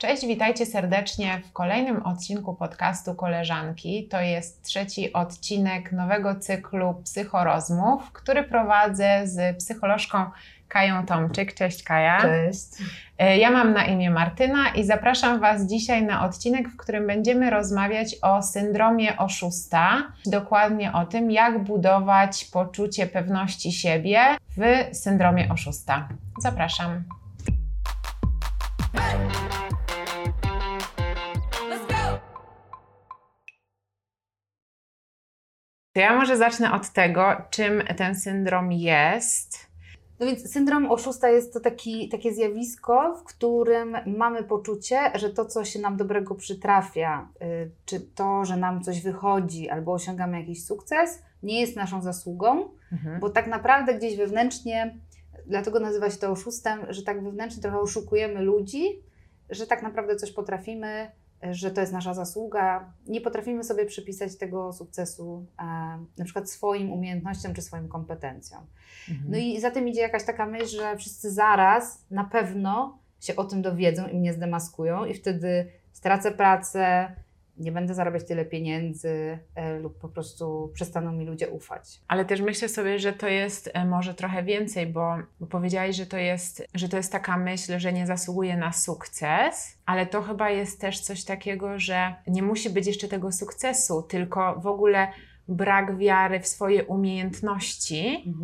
Cześć, witajcie serdecznie w kolejnym odcinku podcastu Koleżanki. To jest trzeci odcinek nowego cyklu Psychorozmów, który prowadzę z psycholożką Kają Tomczyk. Cześć Kaja. Cześć. E, Ja mam na imię Martyna i zapraszam Was dzisiaj na odcinek, w którym będziemy rozmawiać o syndromie oszusta, dokładnie o tym, jak budować poczucie pewności siebie w syndromie oszusta. Zapraszam. To ja może zacznę od tego, czym ten syndrom jest. No więc syndrom oszusta jest to taki, takie zjawisko, w którym mamy poczucie, że to, co się nam dobrego przytrafia, y, czy to, że nam coś wychodzi albo osiągamy jakiś sukces, nie jest naszą zasługą, Mhm. bo tak naprawdę gdzieś wewnętrznie, dlatego nazywa się to oszustem, że tak wewnętrznie trochę oszukujemy ludzi, że tak naprawdę coś potrafimy, że to jest nasza zasługa. Nie potrafimy sobie przypisać tego sukcesu e, na przykład swoim umiejętnościom czy swoim kompetencjom. Mhm. No i za tym idzie jakaś taka myśl, że wszyscy zaraz na pewno się o tym dowiedzą i mnie zdemaskują, i wtedy stracę pracę, nie będę zarabiać tyle pieniędzy, e, lub po prostu przestaną mi ludzie ufać. Ale też myślę sobie, że to jest e, może trochę więcej, bo, bo powiedziałaś, że to, jest, że to jest taka myśl, że nie zasługuje na sukces, ale to chyba jest też coś takiego, że nie musi być jeszcze tego sukcesu, tylko w ogóle brak wiary w swoje umiejętności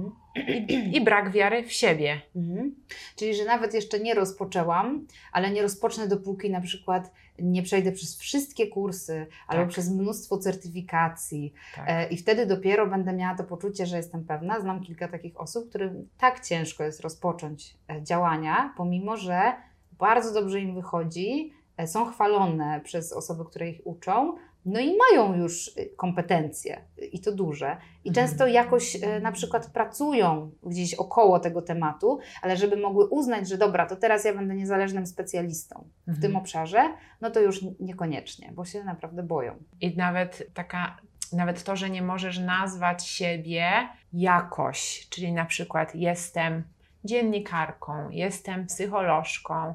i, i brak wiary w siebie. Mhm. Czyli, że nawet jeszcze nie rozpoczęłam, ale nie rozpocznę, dopóki na przykład nie przejdę przez wszystkie kursy albo Tak. przez mnóstwo certyfikacji, Tak. E, I wtedy dopiero będę miała to poczucie, że jestem pewna. Znam kilka takich osób, którym tak ciężko jest rozpocząć e, działania, pomimo że bardzo dobrze im wychodzi, e, są chwalone przez osoby, które ich uczą, no i mają już e, kompetencje e, i to duże. I Mhm. często jakoś e, na przykład pracują gdzieś około tego tematu, ale żeby mogły uznać, że dobra, to teraz ja będę niezależnym specjalistą w Mhm. tym obszarze, no to już niekoniecznie, bo się naprawdę boją. I nawet taka, nawet to, że nie możesz nazwać siebie jakoś, czyli na przykład jestem dziennikarką, jestem psycholożką,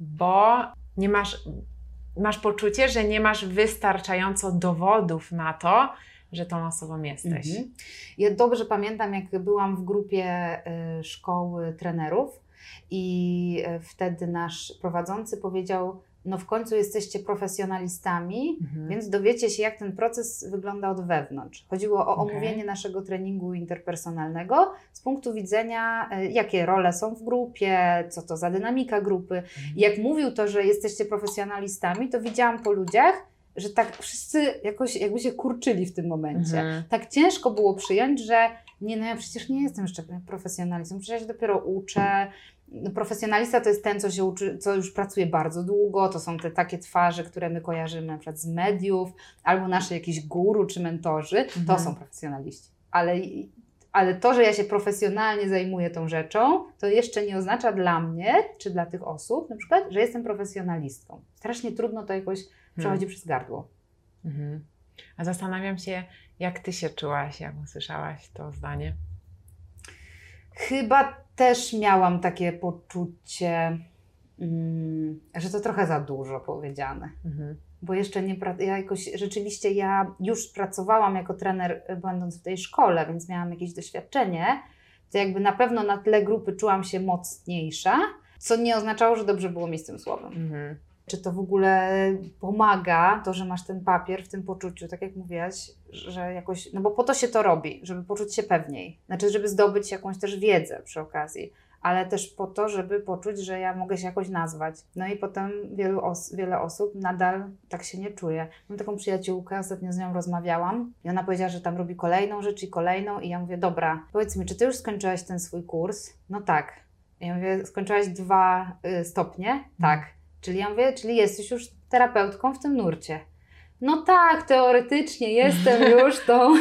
bo nie masz, masz poczucie, że nie masz wystarczająco dowodów na to, że tą osobą jesteś. Mhm. Ja dobrze pamiętam, jak byłam w grupie y, szkoły trenerów i y, wtedy nasz prowadzący powiedział, no w końcu jesteście profesjonalistami, Mhm. więc dowiecie się, jak ten proces wygląda od wewnątrz. Chodziło o omówienie naszego treningu interpersonalnego z punktu widzenia, y, jakie role są w grupie, co to za dynamika grupy. I jak mówił to, że jesteście profesjonalistami, to widziałam po ludziach, że tak wszyscy jakoś jakby się kurczyli w tym momencie Mhm. tak ciężko było przyjąć, że nie, no ja przecież nie jestem jeszcze profesjonalistą, przecież ja się dopiero uczę. No, profesjonalista to jest ten, co się uczy, co już pracuje bardzo długo, to są te takie twarze, które my kojarzymy na przykład z mediów, albo nasze jakieś guru czy mentorzy, to Mhm. są profesjonaliści. Ale, ale to, że ja się profesjonalnie zajmuję tą rzeczą, to jeszcze nie oznacza dla mnie, czy dla tych osób na przykład, że jestem profesjonalistką. Strasznie trudno to jakoś przechodzi przez gardło. Mhm. A zastanawiam się, jak ty się czułaś, jak usłyszałaś to zdanie. Chyba też miałam takie poczucie, mm, że to trochę za dużo powiedziane. Mhm. Bo jeszcze nie, ja jakoś, rzeczywiście ja już pracowałam jako trener y, będąc w tej szkole, więc miałam jakieś doświadczenie, to jakby na pewno na tle grupy czułam się mocniejsza, co nie oznaczało, że dobrze było mi z tym słowem. Mhm. Czy to w ogóle pomaga, to, że masz ten papier w tym poczuciu, tak jak mówiłaś, że jakoś, no bo po to się to robi, żeby poczuć się pewniej, znaczy, żeby zdobyć jakąś też wiedzę przy okazji, ale też po to, żeby poczuć, że ja mogę się jakoś nazwać. No i potem wielu os- wiele osób nadal tak się nie czuje. Mam taką przyjaciółkę, ostatnio z nią rozmawiałam i ona powiedziała, że tam robi kolejną rzecz i kolejną i ja mówię, dobra, powiedz mi, czy ty już skończyłaś ten swój kurs? No tak. Ja mówię, skończyłaś dwa y, stopnie? Tak. Czyli ja mówię, czyli jesteś już terapeutką w tym nurcie. No tak, teoretycznie jestem już tą.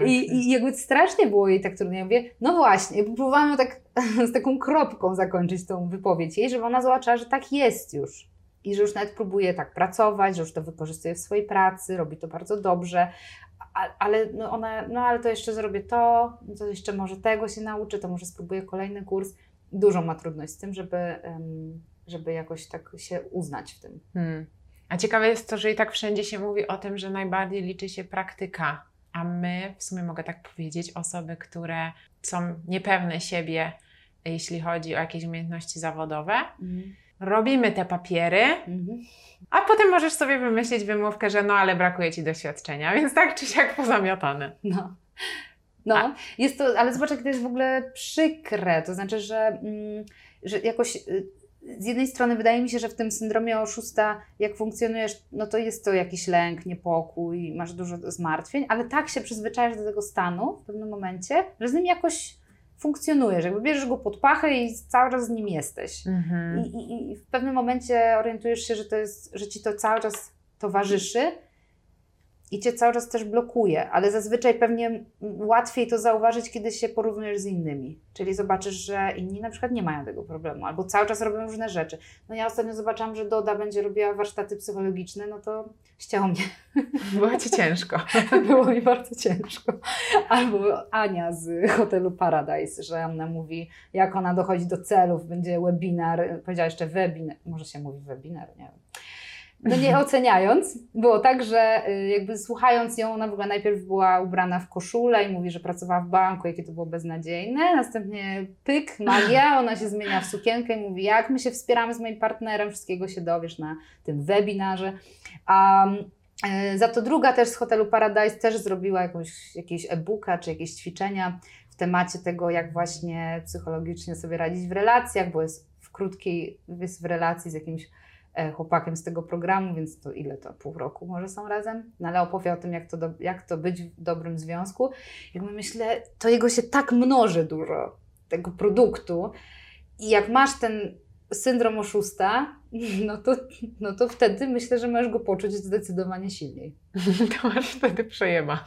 No I. I jakby strasznie było jej tak trudno. Ja mówię, no właśnie, próbowałam tak z taką kropką zakończyć tą wypowiedź jej, żeby ona zobaczyła, że tak jest już. I że już nawet próbuje tak pracować, że już to wykorzystuje w swojej pracy, robi to bardzo dobrze. Ale no ona, no ale to jeszcze zrobię to, to jeszcze może tego się nauczę, to może spróbuję kolejny kurs. Dużo ma trudność z tym, żeby em, żeby jakoś tak się uznać w tym. Hmm. A ciekawe jest to, że i tak wszędzie się mówi o tym, że najbardziej liczy się praktyka. A my, w sumie mogę tak powiedzieć, osoby, które są niepewne siebie, jeśli chodzi o jakieś umiejętności zawodowe, robimy te papiery, Mhm. a potem możesz sobie wymyślić wymówkę, że no ale brakuje ci doświadczenia, więc tak czy siak pozamiatane. No. No, jest to, ale zobacz, jak to jest w ogóle przykre. To znaczy, że, mm, że jakoś y, z jednej strony wydaje mi się, że w tym syndromie oszusta, jak funkcjonujesz, no to jest to jakiś lęk, niepokój, masz dużo zmartwień, ale tak się przyzwyczajasz do tego stanu w pewnym momencie, że z nim jakoś funkcjonujesz. Jakby bierzesz go pod pachę i cały czas z nim jesteś. Mhm. I, i, I w pewnym momencie orientujesz się, że, to jest, że ci to cały czas towarzyszy i cię cały czas też blokuje, ale zazwyczaj pewnie łatwiej to zauważyć, kiedy się porównujesz z innymi. Czyli zobaczysz, że inni na przykład nie mają tego problemu, albo cały czas robią różne rzeczy. No ja ostatnio zobaczyłam, że Doda będzie robiła warsztaty psychologiczne, no to ścięło mnie. Było ci ciężko. Było mi bardzo ciężko. Albo Ania z hotelu Paradise, że ona mówi, jak ona dochodzi do celów, będzie webinar, powiedziała jeszcze webinar, może się mówi webinar, nie wiem. No nie oceniając, było tak, że y, jakby słuchając ją, ona w ogóle najpierw była ubrana w koszulę i mówi, że pracowała w banku, jakie to było beznadziejne. Następnie pyk, magia, ona się zmienia w sukienkę i mówi, jak my się wspieramy z moim partnerem, wszystkiego się dowiesz na tym webinarze. A E, Za to druga też z hotelu Paradise też zrobiła jakąś, jakieś e-booka czy jakieś ćwiczenia w temacie tego, jak właśnie psychologicznie sobie radzić w relacjach, bo jest w krótkiej, jest w relacji z jakimś chłopakiem z tego programu, więc to ile to, pół roku może są razem? No ale opowie o tym, jak to, do, jak to być w dobrym związku. Jakby myślę, to jego się tak mnoży dużo, tego produktu i jak masz ten syndrom oszusta, no to, no to wtedy myślę, że możesz go poczuć zdecydowanie silniej. To masz wtedy przejema.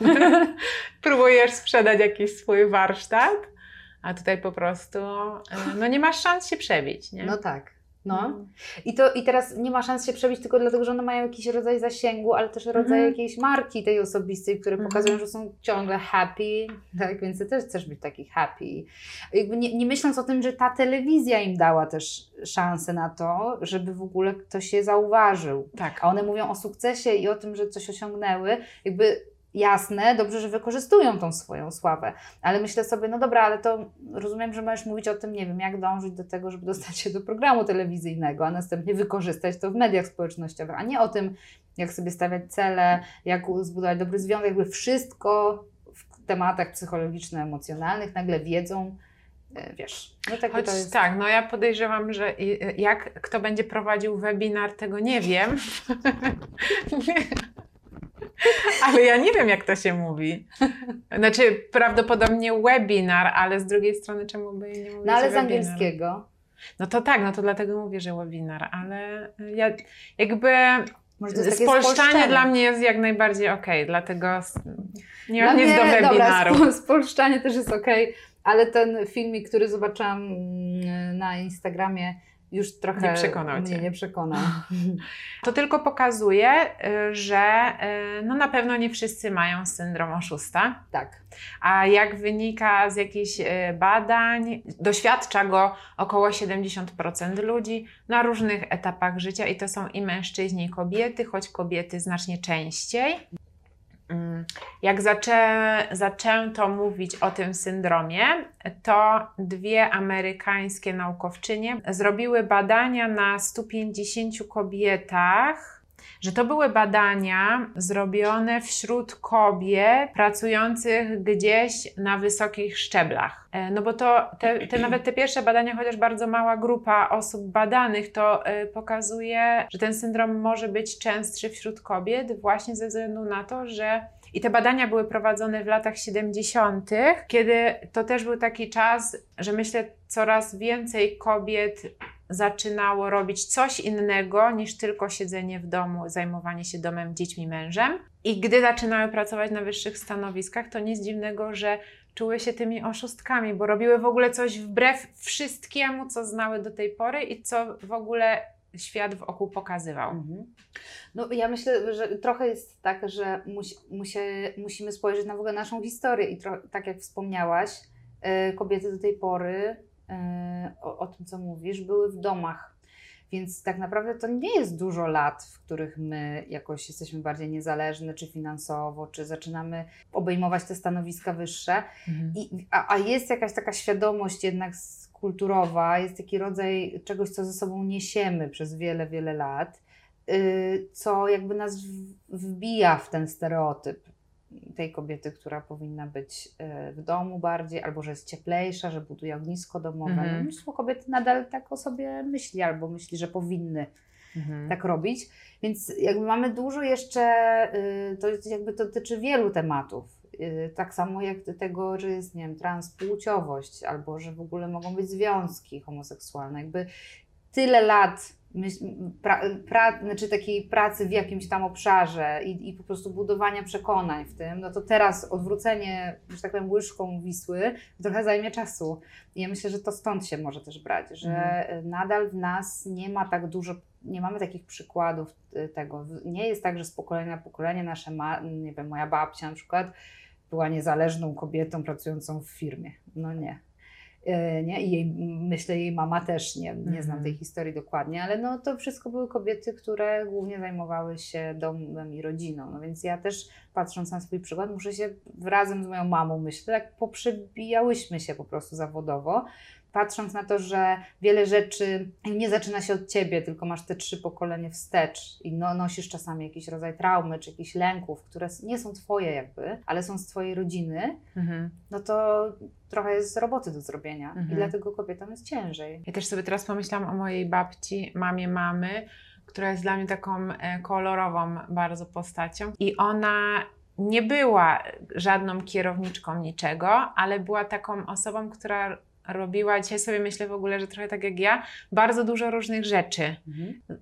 Próbujesz sprzedać jakiś swój warsztat, a tutaj po prostu e, no nie masz szans się przebić, nie? No tak. No. I, to, I teraz nie ma szans się przebić tylko dlatego, że one mają jakiś rodzaj zasięgu, ale też rodzaj Mhm. jakiejś marki tej osobistej, które Mhm. pokazują, że są ciągle happy, tak? Więc ty też chcesz być taki happy. Jakby nie, nie myśląc o tym, że ta telewizja im dała też szansę na to, żeby w ogóle ktoś je zauważył. Tak. A one mówią o sukcesie i o tym, że coś osiągnęły, jakby jasne, dobrze, że wykorzystują tą swoją sławę, ale myślę sobie, no dobra, ale to rozumiem, że możesz mówić o tym, nie wiem, jak dążyć do tego, żeby dostać się do programu telewizyjnego, a następnie wykorzystać to w mediach społecznościowych, a nie o tym, jak sobie stawiać cele, jak zbudować dobry związek, jakby wszystko w tematach psychologiczno-emocjonalnych nagle wiedzą, e, wiesz, no takie Choć jest... tak, no ja podejrzewam, że i- jak kto będzie prowadził webinar, tego nie wiem. ale ja nie wiem, jak to się mówi. Znaczy, prawdopodobnie webinar, ale z drugiej strony, czemu by nie mówić No ale z webinar? angielskiego. No to tak, no to dlatego mówię, że webinar, ale ja jakby Może to spolszczanie dla mnie jest jak najbardziej okej, dlatego s- nie mam nic do webinaru. Dobra, spo- spolszczanie też jest okej, ale ten filmik, który zobaczyłam mm, na Instagramie, już trochę Nie przekonał mnie cię. nie przekonał. To tylko pokazuje, y, że y, no na pewno nie wszyscy mają syndrom oszusta. tak. A jak wynika z jakichś y, badań, doświadcza go około 70% ludzi na różnych etapach życia i to są i mężczyźni, i kobiety, choć kobiety znacznie częściej. Mm, Jak zaczę, zaczęto mówić o tym syndromie, to dwie amerykańskie naukowczynie zrobiły badania na 150 kobietach że to były badania zrobione wśród kobiet pracujących gdzieś na wysokich szczeblach. E, No bo to te, te, nawet te pierwsze badania, chociaż bardzo mała grupa osób badanych, to e, pokazuje, że ten syndrom może być częstszy wśród kobiet właśnie ze względu na to, że i te badania były prowadzone w latach 70., kiedy to też był taki czas, że myślę, coraz więcej kobiet zaczynało robić coś innego niż tylko siedzenie w domu, zajmowanie się domem, dziećmi, mężem. I gdy zaczynały pracować na wyższych stanowiskach, to nic dziwnego, że czuły się tymi oszustkami, bo robiły w ogóle coś wbrew wszystkiemu, co znały do tej pory i co w ogóle świat wokół pokazywał. Mhm. No ja myślę, że trochę jest tak, że musi, musi, musimy spojrzeć na w ogóle naszą historię i tro, tak jak wspomniałaś, y, kobiety do tej pory, o, o tym co mówisz, były w domach. Więc tak naprawdę to nie jest dużo lat, w których my jakoś jesteśmy bardziej niezależne, czy finansowo, czy zaczynamy obejmować te stanowiska wyższe. Mhm. I, a, a jest jakaś taka świadomość jednak kulturowa, jest taki rodzaj czegoś, co ze sobą niesiemy przez wiele, wiele lat, yy, co jakby nas wbija w ten stereotyp tej kobiety, która powinna być yy, w domu bardziej, albo że jest cieplejsza, że buduje ognisko domowe. Mhm. No, mnóstwo kobiet nadal tak o sobie myśli, albo myśli, że powinny Mhm. tak robić. Więc jakby mamy dużo jeszcze, y, to jest jakby to dotyczy wielu tematów. Y, Tak samo jak tego, że jest, nie wiem, transpłciowość, albo że w ogóle mogą być związki homoseksualne. Jakby tyle lat myśl, pra, pra, znaczy takiej pracy w jakimś tam obszarze i, i po prostu budowania przekonań w tym, no to teraz odwrócenie, że tak powiem, łyżką Wisły trochę zajmie czasu. I ja myślę, że to stąd się może też brać, że Mhm. nadal w nas nie ma tak dużo, nie mamy takich przykładów y, tego. Nie jest tak, że z pokolenia na pokolenie nasze, ma, nie wiem, moja babcia na przykład była niezależną kobietą pracującą w firmie. No nie. E, Nie? I jej, myślę, jej mama też nie, nie znam Mhm. tej historii dokładnie, ale no to wszystko były kobiety, które głównie zajmowały się domem i rodziną. No więc ja też patrząc na swój przykład, muszę się razem z moją mamą, myślę, tak poprzebijałyśmy się po prostu zawodowo. Patrząc na to, że wiele rzeczy nie zaczyna się od ciebie, tylko masz te trzy pokolenie wstecz i no, nosisz czasami jakiś rodzaj traumy czy jakichś lęków, które nie są twoje jakby, ale są z twojej rodziny, Mhm. no to trochę jest roboty do zrobienia Mhm. i dlatego kobietom jest ciężej. Ja też sobie teraz pomyślałam o mojej babci, mamie mamy, która jest dla mnie taką e, kolorową bardzo postacią. I ona nie była żadną kierowniczką niczego, ale była taką osobą, która robiła, dzisiaj sobie myślę w ogóle, że trochę tak jak ja, bardzo dużo różnych rzeczy.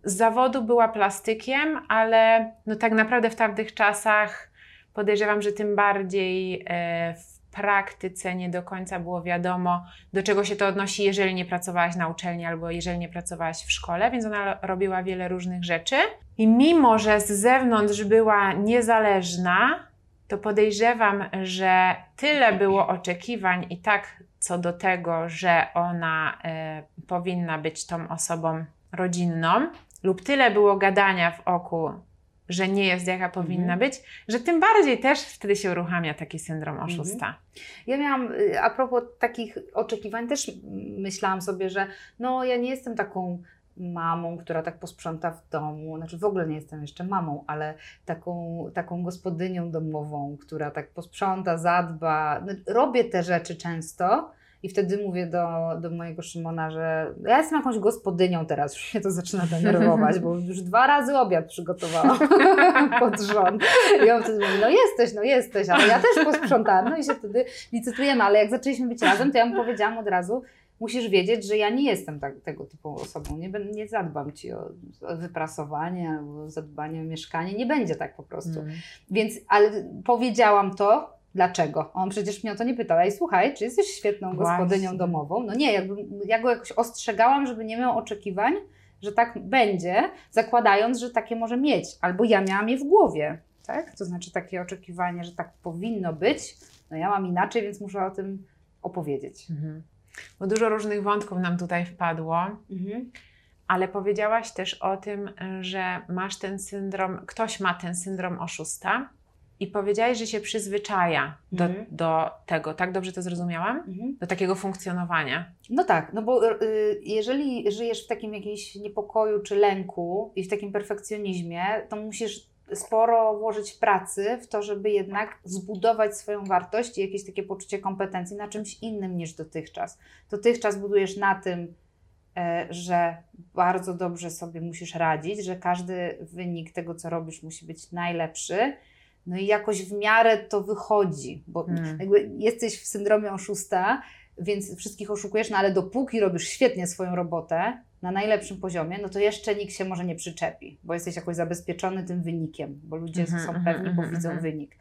Z zawodu była plastykiem, ale no tak naprawdę w tamtych czasach podejrzewam, że tym bardziej e, w praktyce nie do końca było wiadomo, do czego się to odnosi, jeżeli nie pracowałaś na uczelni albo jeżeli nie pracowałaś w szkole, więc ona robiła wiele różnych rzeczy. I mimo, że z zewnątrz była niezależna, to podejrzewam, że tyle było oczekiwań i tak co do tego, że ona e, powinna być tą osobą rodzinną, lub tyle było gadania w oku, że nie jest jaka powinna Mhm. być, że tym bardziej też wtedy się uruchamia taki syndrom oszusta. Ja miałam, y, a propos takich oczekiwań, też myślałam sobie, że no ja nie jestem taką mamą, która tak posprząta w domu, znaczy w ogóle nie jestem jeszcze mamą, ale taką, taką gospodynią domową, która tak posprząta, zadba. No, robię te rzeczy często i wtedy mówię do, do mojego Szymona, że ja jestem jakąś gospodynią teraz, już mnie to zaczyna denerwować, bo już dwa razy obiad przygotowałam pod rząd. I on wtedy mówi, no jesteś, no jesteś, ale ja też posprzątałam. No i się wtedy licytujemy, ale jak zaczęliśmy być razem, to ja mu powiedziałam od razu, musisz wiedzieć, że ja nie jestem tak, tego typu osobą. Nie, nie zadbam ci o, o wyprasowanie albo zadbanie o mieszkanie. Nie będzie tak po prostu. Mm. Więc, ale powiedziałam to, dlaczego? On przecież mnie o to nie pytał. Ej, słuchaj, czy jesteś świetną gospodynią Właśnie. domową? No nie, jakby, ja go jakoś ostrzegałam, żeby nie miał oczekiwań, że tak będzie, zakładając, że takie może mieć. Albo ja miałam je w głowie, tak? To znaczy takie oczekiwanie, że tak powinno być. No ja mam inaczej, więc muszę o tym opowiedzieć. Mhm. Bo dużo różnych wątków nam tutaj wpadło, Mhm. ale powiedziałaś też o tym, że masz ten syndrom, ktoś ma ten syndrom oszusta i powiedziałaś, że się przyzwyczaja do, Mhm. do tego. Tak dobrze to zrozumiałam? Mhm. Do takiego funkcjonowania. No tak, no bo y, jeżeli żyjesz w takim jakimś niepokoju czy lęku i w takim perfekcjonizmie, to musisz sporo włożyć pracy w to, żeby jednak zbudować swoją wartość i jakieś takie poczucie kompetencji na czymś innym niż dotychczas. Dotychczas budujesz na tym, e, że bardzo dobrze sobie musisz radzić, że każdy wynik tego, co robisz, musi być najlepszy. No i jakoś w miarę to wychodzi, bo Mm. jakby jesteś w syndromie oszusta, więc wszystkich oszukujesz, no ale dopóki robisz świetnie swoją robotę na najlepszym poziomie, no to jeszcze nikt się może nie przyczepi, bo jesteś jakoś zabezpieczony tym wynikiem, bo ludzie Mhm, są mhm, pewni, bo mhm, widzą mhm. wynik.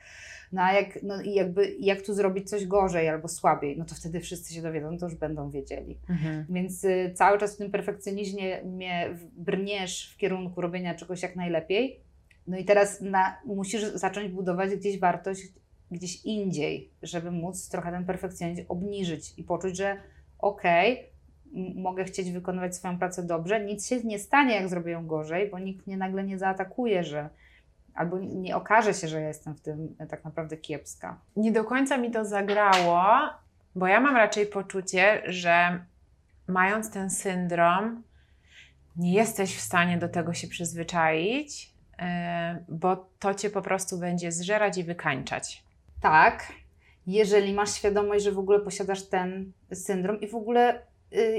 No a jak, no jakby, jak tu zrobić coś gorzej albo słabiej, no to wtedy wszyscy się dowiedzą, no to już będą wiedzieli. Mhm. Więc y, cały czas w tym perfekcjonizmie mnie brniesz w kierunku robienia czegoś jak najlepiej. No i teraz na, musisz zacząć budować gdzieś wartość gdzieś indziej, żeby móc trochę ten perfekcjonizm obniżyć i poczuć, że okej, m- mogę chcieć wykonywać swoją pracę dobrze, nic się nie stanie, jak zrobię ją gorzej, bo nikt mnie nagle nie zaatakuje, że albo nie- okaże się, że ja jestem w tym e, tak naprawdę kiepska. Nie do końca mi to zagrało, bo ja mam raczej poczucie, że mając ten syndrom, nie jesteś w stanie do tego się przyzwyczaić, yy, bo to cię po prostu będzie zżerać i wykańczać. Tak, jeżeli masz świadomość, że w ogóle posiadasz ten syndrom i w ogóle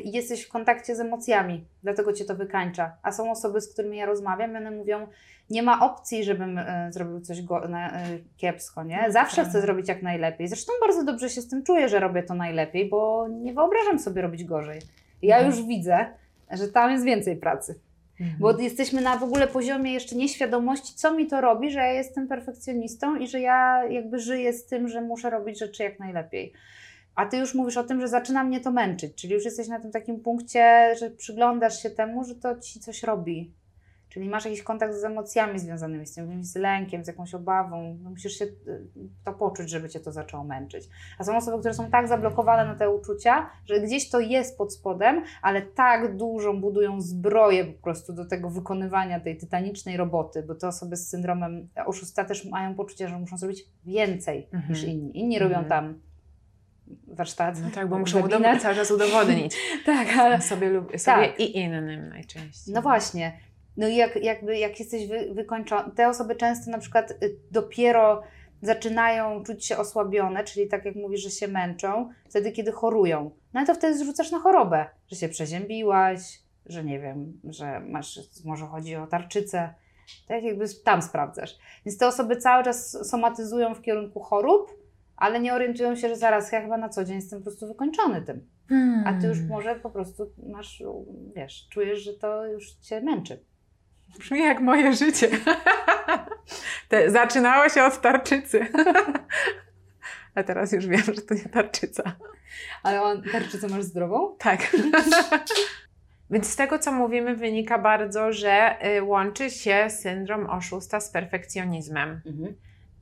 jesteś w kontakcie z emocjami, dlatego cię to wykańcza. A są osoby, z którymi ja rozmawiam, one mówią, nie ma opcji, żebym y, zrobił coś go, na, y, kiepsko, nie? No, Zawsze chcę zrobić jak najlepiej. Zresztą bardzo dobrze się z tym czuję, że robię to najlepiej, bo nie wyobrażam sobie robić gorzej. Ja Mhm. już widzę, że tam jest więcej pracy. Bo jesteśmy na w ogóle poziomie jeszcze nieświadomości, co mi to robi, że ja jestem perfekcjonistą i że ja jakby żyję z tym, że muszę robić rzeczy jak najlepiej. A ty już mówisz o tym, że zaczyna mnie to męczyć, czyli już jesteś na tym takim punkcie, że przyglądasz się temu, że to ci coś robi. Czyli masz jakiś kontakt z emocjami związanymi z tym, z lękiem, z jakąś obawą. No musisz się y, to poczuć, żeby cię to zaczęło męczyć. A są osoby, które są tak zablokowane na te uczucia, że gdzieś to jest pod spodem, ale tak dużą budują zbroję po prostu do tego wykonywania tej tytanicznej roboty, bo te osoby z syndromem oszusta też mają poczucie, że muszą zrobić więcej Mhm. niż inni. Inni robią Mhm. tam warsztat. No tak, bo muszą udowodnić, cały czas udowodnić. Tak, ale sobie, lub, sobie Tak. i innym najczęściej. No właśnie. No i jak, jakby, jak jesteś wy, wykończony, te osoby często na przykład y, dopiero zaczynają czuć się osłabione, czyli tak jak mówisz, że się męczą, wtedy kiedy chorują. No i to wtedy zrzucasz na chorobę, że się przeziębiłaś, że nie wiem, że masz, może chodzi o tarczycę. Tak jakby tam sprawdzasz. Więc te osoby cały czas somatyzują w kierunku chorób, ale nie orientują się, że zaraz ja chyba na co dzień jestem po prostu wykończony tym. A ty już Hmm. może po prostu masz, wiesz, czujesz, że to już cię męczy. Brzmi jak moje życie. Te, zaczynało się od tarczycy. A teraz już wiem, że to nie tarczyca. Ale tarczycę masz zdrową? Tak. Więc z tego, co mówimy, wynika bardzo, że y, łączy się syndrom oszusta z perfekcjonizmem.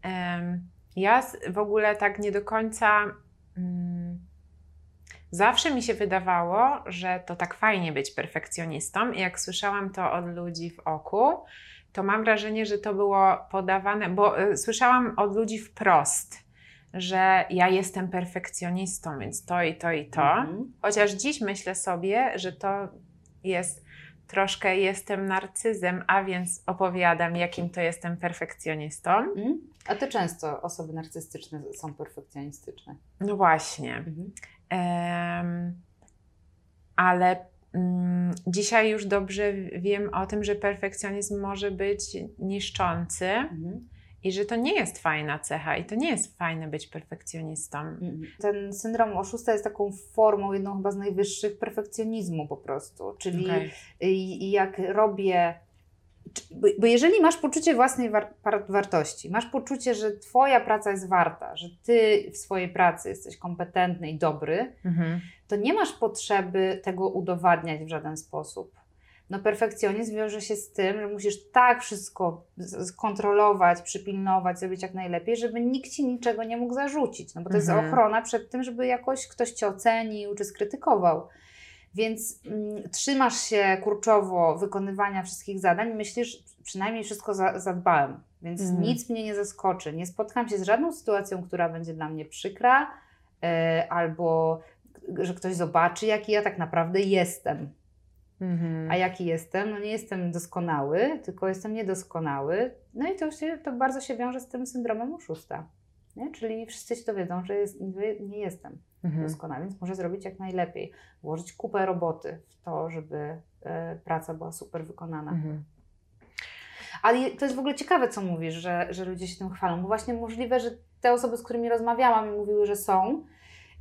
Em, Ja w ogóle tak nie do końca. mm, Zawsze mi się wydawało, że to tak fajnie być perfekcjonistą, i jak słyszałam to od ludzi w oku, to mam wrażenie, że to było podawane, bo y, słyszałam od ludzi wprost, że ja jestem perfekcjonistą, więc to i to i to. Mhm. Chociaż dziś myślę sobie, że to jest troszkę jestem narcyzem, a więc opowiadam, jakim to jestem perfekcjonistą. Mhm. A to często osoby narcystyczne są perfekcjonistyczne. No właśnie. Mhm. Em, ale mm, dzisiaj już dobrze wiem o tym, że perfekcjonizm może być niszczący Mhm. I że to nie jest fajna cecha i to nie jest fajne być perfekcjonistą. Mhm. Ten syndrom oszusta jest taką formą, jedną chyba z najwyższych perfekcjonizmu po prostu. Czyli i jak robię. Bo, jeżeli masz poczucie własnej wartości, masz poczucie, że Twoja praca jest warta, że Ty w swojej pracy jesteś kompetentny i dobry, Mhm. to nie masz potrzeby tego udowadniać w żaden sposób. No, perfekcjonizm wiąże się z tym, że musisz tak wszystko skontrolować, przypilnować, zrobić jak najlepiej, żeby nikt ci niczego nie mógł zarzucić. No bo to jest Mhm. ochrona przed tym, żeby jakoś ktoś cię ocenił czy skrytykował. Więc mm, trzymasz się kurczowo wykonywania wszystkich zadań i myślisz, przynajmniej wszystko za, zadbałem, więc Mhm. nic mnie nie zaskoczy. Nie spotkam się z żadną sytuacją, która będzie dla mnie przykra, e, albo że ktoś zobaczy, jaki ja tak naprawdę jestem. Mhm. A jaki jestem? No nie jestem doskonały, tylko jestem niedoskonały. No i to, się, to bardzo się wiąże z tym syndromem oszusta. Nie? Czyli wszyscy się dowiedzą, że jest, nie, jestem Mhm. doskonały, więc muszę zrobić jak najlepiej. Włożyć kupę roboty w to, żeby e, praca była super wykonana. Mhm. Ale to jest w ogóle ciekawe, co mówisz, że, że ludzie się tym chwalą, bo właśnie możliwe, że te osoby, z którymi rozmawiałam, mi mówiły, że są.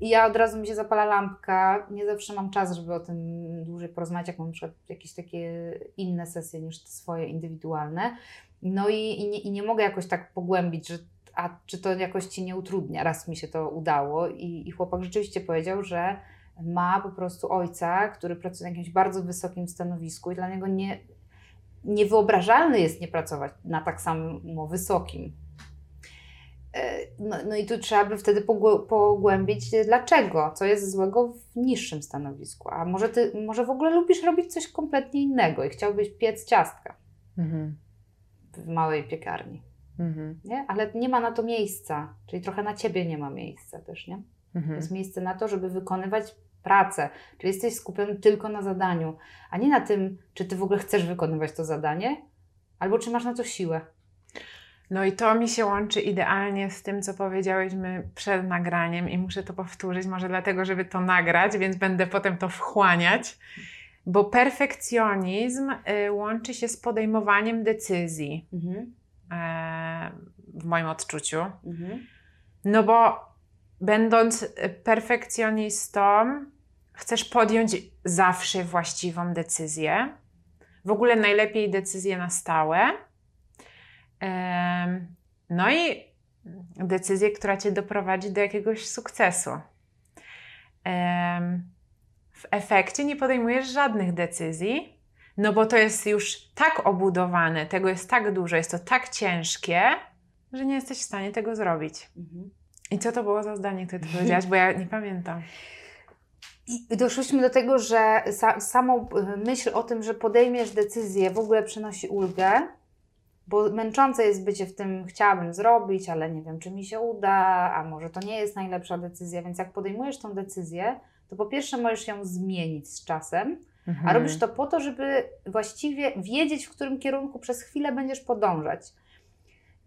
I ja od razu mi się zapala lampka. Nie zawsze mam czas, żeby o tym dłużej porozmawiać, jak mam na przykład jakieś takie inne sesje niż te swoje indywidualne. No i, i, nie, i nie mogę jakoś tak pogłębić, że a czy to jakoś ci nie utrudnia. Raz mi się to udało i, i chłopak rzeczywiście powiedział, że ma po prostu ojca, który pracuje na jakimś bardzo wysokim stanowisku i dla niego nie, niewyobrażalne jest nie pracować na tak samo wysokim. E, no, no i tu trzeba by wtedy pogłę- pogłębić, dlaczego, co jest złego w niższym stanowisku. A może ty może w ogóle lubisz robić coś kompletnie innego i chciałbyś piec ciastka Mhm. w małej piekarni, Mhm. nie? Ale nie ma na to miejsca, czyli trochę na ciebie nie ma miejsca też, nie? Mhm. Jest miejsce na to, żeby wykonywać pracę, czyli jesteś skupiony tylko na zadaniu, a nie na tym, czy ty w ogóle chcesz wykonywać to zadanie, albo czy masz na to siłę. No i to mi się łączy idealnie z tym, co powiedziałyśmy przed nagraniem i muszę to powtórzyć, może dlatego, żeby to nagrać, więc będę potem to wchłaniać, bo perfekcjonizm y, łączy się z podejmowaniem decyzji Mhm. e, w moim odczuciu. Mhm. No bo będąc y, perfekcjonistą, chcesz podjąć zawsze właściwą decyzję. W ogóle najlepiej decyzję na stałe. No i decyzję, która cię doprowadzi do jakiegoś sukcesu. W efekcie nie podejmujesz żadnych decyzji, no bo to jest już tak obudowane, tego jest tak dużo, jest to tak ciężkie, że nie jesteś w stanie tego zrobić. Mhm. I co to było za zdanie, które ty powiedziałaś, bo ja nie pamiętam. I doszliśmy do tego, że sa, samą y, myśl o tym, że podejmiesz decyzję, w ogóle przynosi ulgę, bo męczące jest bycie w tym, chciałabym zrobić, ale nie wiem, czy mi się uda, a może to nie jest najlepsza decyzja. Więc jak podejmujesz tą decyzję, to po pierwsze możesz ją zmienić z czasem, a robisz to po to, żeby właściwie wiedzieć, w którym kierunku przez chwilę będziesz podążać.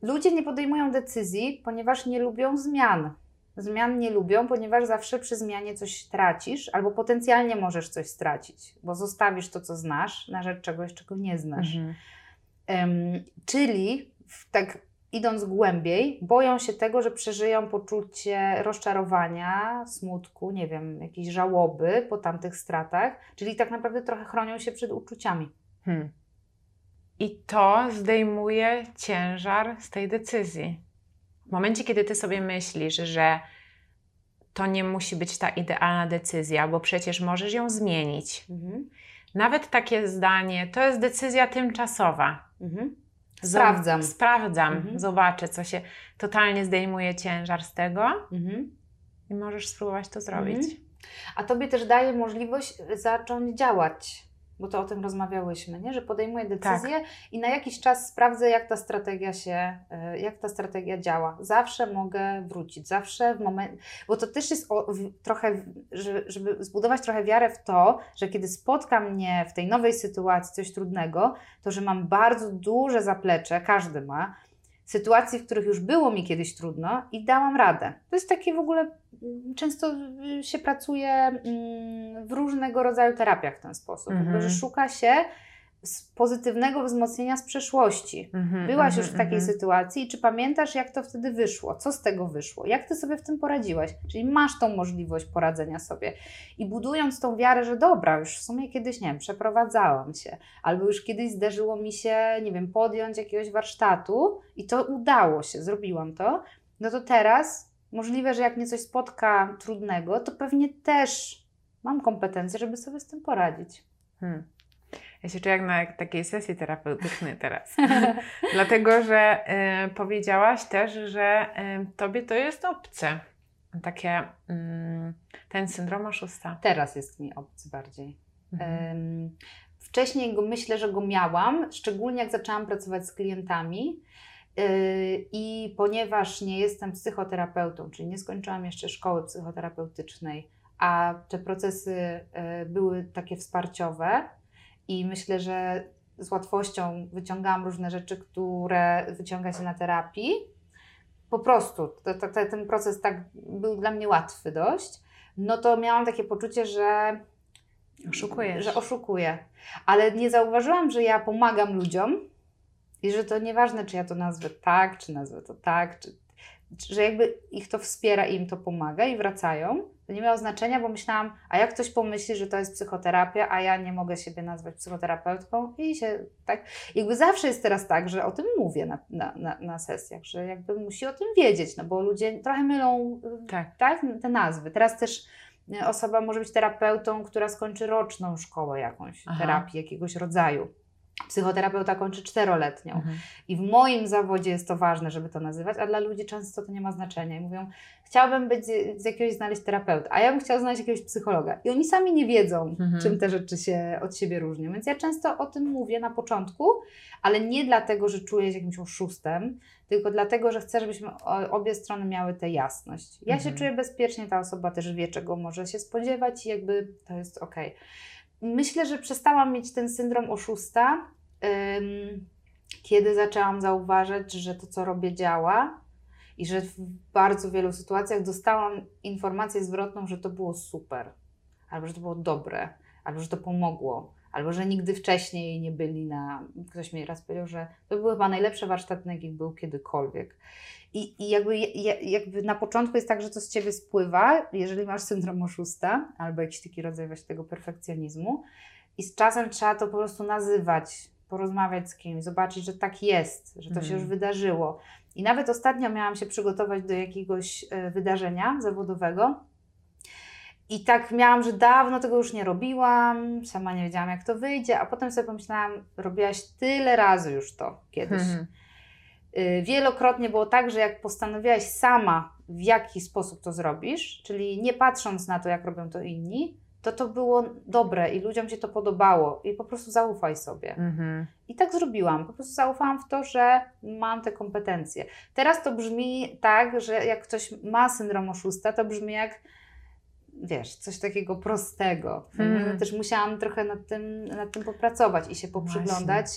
Ludzie nie podejmują decyzji, ponieważ nie lubią zmian. Zmian nie lubią, ponieważ zawsze przy zmianie coś tracisz, albo potencjalnie możesz coś stracić, bo zostawisz to, co znasz, na rzecz czegoś, czego nie znasz. Mhm. Czyli tak idąc głębiej, boją się tego, że przeżyją poczucie rozczarowania, smutku, nie wiem, jakiejś żałoby po tamtych stratach, czyli tak naprawdę trochę chronią się przed uczuciami. Hmm. I to zdejmuje ciężar z tej decyzji. W momencie, kiedy ty sobie myślisz, że to nie musi być ta idealna decyzja, bo przecież możesz ją zmienić. Mhm. Nawet takie zdanie, to jest decyzja tymczasowa. Mhm. Sprawdzam. Sprawdzam, Mhm. zobaczę, co się totalnie zdejmuje ciężar z tego Mhm. i możesz spróbować to zrobić. Mhm. A tobie też daje możliwość zacząć działać, bo to o tym rozmawiałyśmy, nie? że podejmuję decyzję i na jakiś czas sprawdzę, jak ta strategia się, y, jak ta strategia działa. Zawsze mogę wrócić, zawsze w momencie, bo to też jest o, w, trochę, żeby zbudować trochę wiarę w to, że kiedy spotka mnie w tej nowej sytuacji coś trudnego, to że mam bardzo duże zaplecze, każdy ma, sytuacji, w których już było mi kiedyś trudno i dałam radę. To jest takie w ogóle, mm, często y, się pracuje mm, w różnego rodzaju terapiach w ten sposób, Mhm. że szuka się z pozytywnego wzmocnienia z przeszłości. Mhm, Byłaś mhm, już w takiej mhm. sytuacji i czy pamiętasz, jak to wtedy wyszło? Co z tego wyszło? Jak ty sobie w tym poradziłaś? Czyli masz tą możliwość poradzenia sobie. I budując tą wiarę, że dobra, już w sumie kiedyś, nie wiem, przeprowadzałam się, albo już kiedyś zdarzyło mi się, nie wiem, podjąć jakiegoś warsztatu i to udało się, zrobiłam to, no to teraz możliwe, że jak mnie coś spotka trudnego, to pewnie też mam kompetencje, żeby sobie z tym poradzić. Hmm. Ja się czuję jak na takiej sesji terapeutycznej teraz. Dlatego, że y, powiedziałaś też, że y, tobie to jest obce. Takie, mm, ten syndrom oszusta. Teraz jest mi obcy bardziej. Mhm. Wcześniej go, myślę, że go miałam, szczególnie jak zaczęłam pracować z klientami. Yy, I ponieważ nie jestem psychoterapeutą, czyli nie skończyłam jeszcze szkoły psychoterapeutycznej, a te procesy yy, były takie wsparciowe, i myślę, że z łatwością wyciągałam różne rzeczy, które wyciąga się na terapii. Po prostu to, to, to, ten proces tak był dla mnie łatwy dość. No to miałam takie poczucie, że Oszukujesz. że oszukuję. Ale nie zauważyłam, że ja pomagam ludziom i że to nieważne, czy ja to nazwę tak, czy nazwę to tak, czy, że jakby ich to wspiera i im to pomaga i wracają. To nie miało znaczenia, bo myślałam, a jak ktoś pomyśli, że to jest psychoterapia, a ja nie mogę siebie nazwać psychoterapeutką i się tak. Jakby zawsze jest teraz tak, że o tym mówię na, na, na, na sesjach, że jakby musi o tym wiedzieć, no bo ludzie trochę mylą y, Tak. tak, te nazwy. Teraz też e, osoba może być terapeutą, która skończy roczną szkołę jakąś, Aha. terapii jakiegoś rodzaju. Psychoterapeuta kończy czteroletnią. Mhm. I w moim zawodzie jest to ważne, żeby to nazywać, a dla ludzi często to nie ma znaczenia. I mówią, chciałabym być z, jakiegoś znaleźć terapeuta, a ja bym chciała znaleźć jakiegoś psychologa. I oni sami nie wiedzą, Mhm. czym te rzeczy się od siebie różnią. Więc ja często o tym mówię na początku, ale nie dlatego, że czuję się jakimś oszustem, tylko dlatego, że chcę, żebyśmy obie strony miały tę jasność. Ja się Mhm. czuję bezpiecznie, ta osoba też wie, czego może się spodziewać i jakby to jest okej. Myślę, że przestałam mieć ten syndrom oszusta, kiedy zaczęłam zauważać, że to, co robię, działa i że w bardzo wielu sytuacjach dostałam informację zwrotną, że to było super, albo że to było dobre, albo że to pomogło, albo że nigdy wcześniej nie byli na. Ktoś mi raz powiedział, że to był chyba najlepszy warsztat, na jakich był kiedykolwiek. I, i jakby, ja- jakby na początku jest tak, że to z ciebie spływa, jeżeli masz syndrom oszusta, albo jakiś taki rodzaj właśnie tego perfekcjonizmu. I z czasem trzeba to po prostu nazywać, porozmawiać z kimś, zobaczyć, że tak jest, że to się Mhm. już wydarzyło. I nawet ostatnio miałam się przygotować do jakiegoś e, wydarzenia zawodowego. I tak miałam, że dawno tego już nie robiłam, sama nie wiedziałam, jak to wyjdzie, a potem sobie pomyślałam, robiłaś tyle razy już to kiedyś. Mhm. Y, Wielokrotnie było tak, że jak postanowiłaś sama, w jaki sposób to zrobisz, czyli nie patrząc na to, jak robią to inni, to to było dobre i ludziom się to podobało i po prostu zaufaj sobie. Mhm. I tak zrobiłam. Po prostu zaufałam w to, że mam te kompetencje. Teraz to brzmi tak, że jak ktoś ma syndrom oszusta, to brzmi jak wiesz, coś takiego prostego. Hmm. Ja Też musiałam trochę nad tym, nad tym popracować i się poprzyglądać,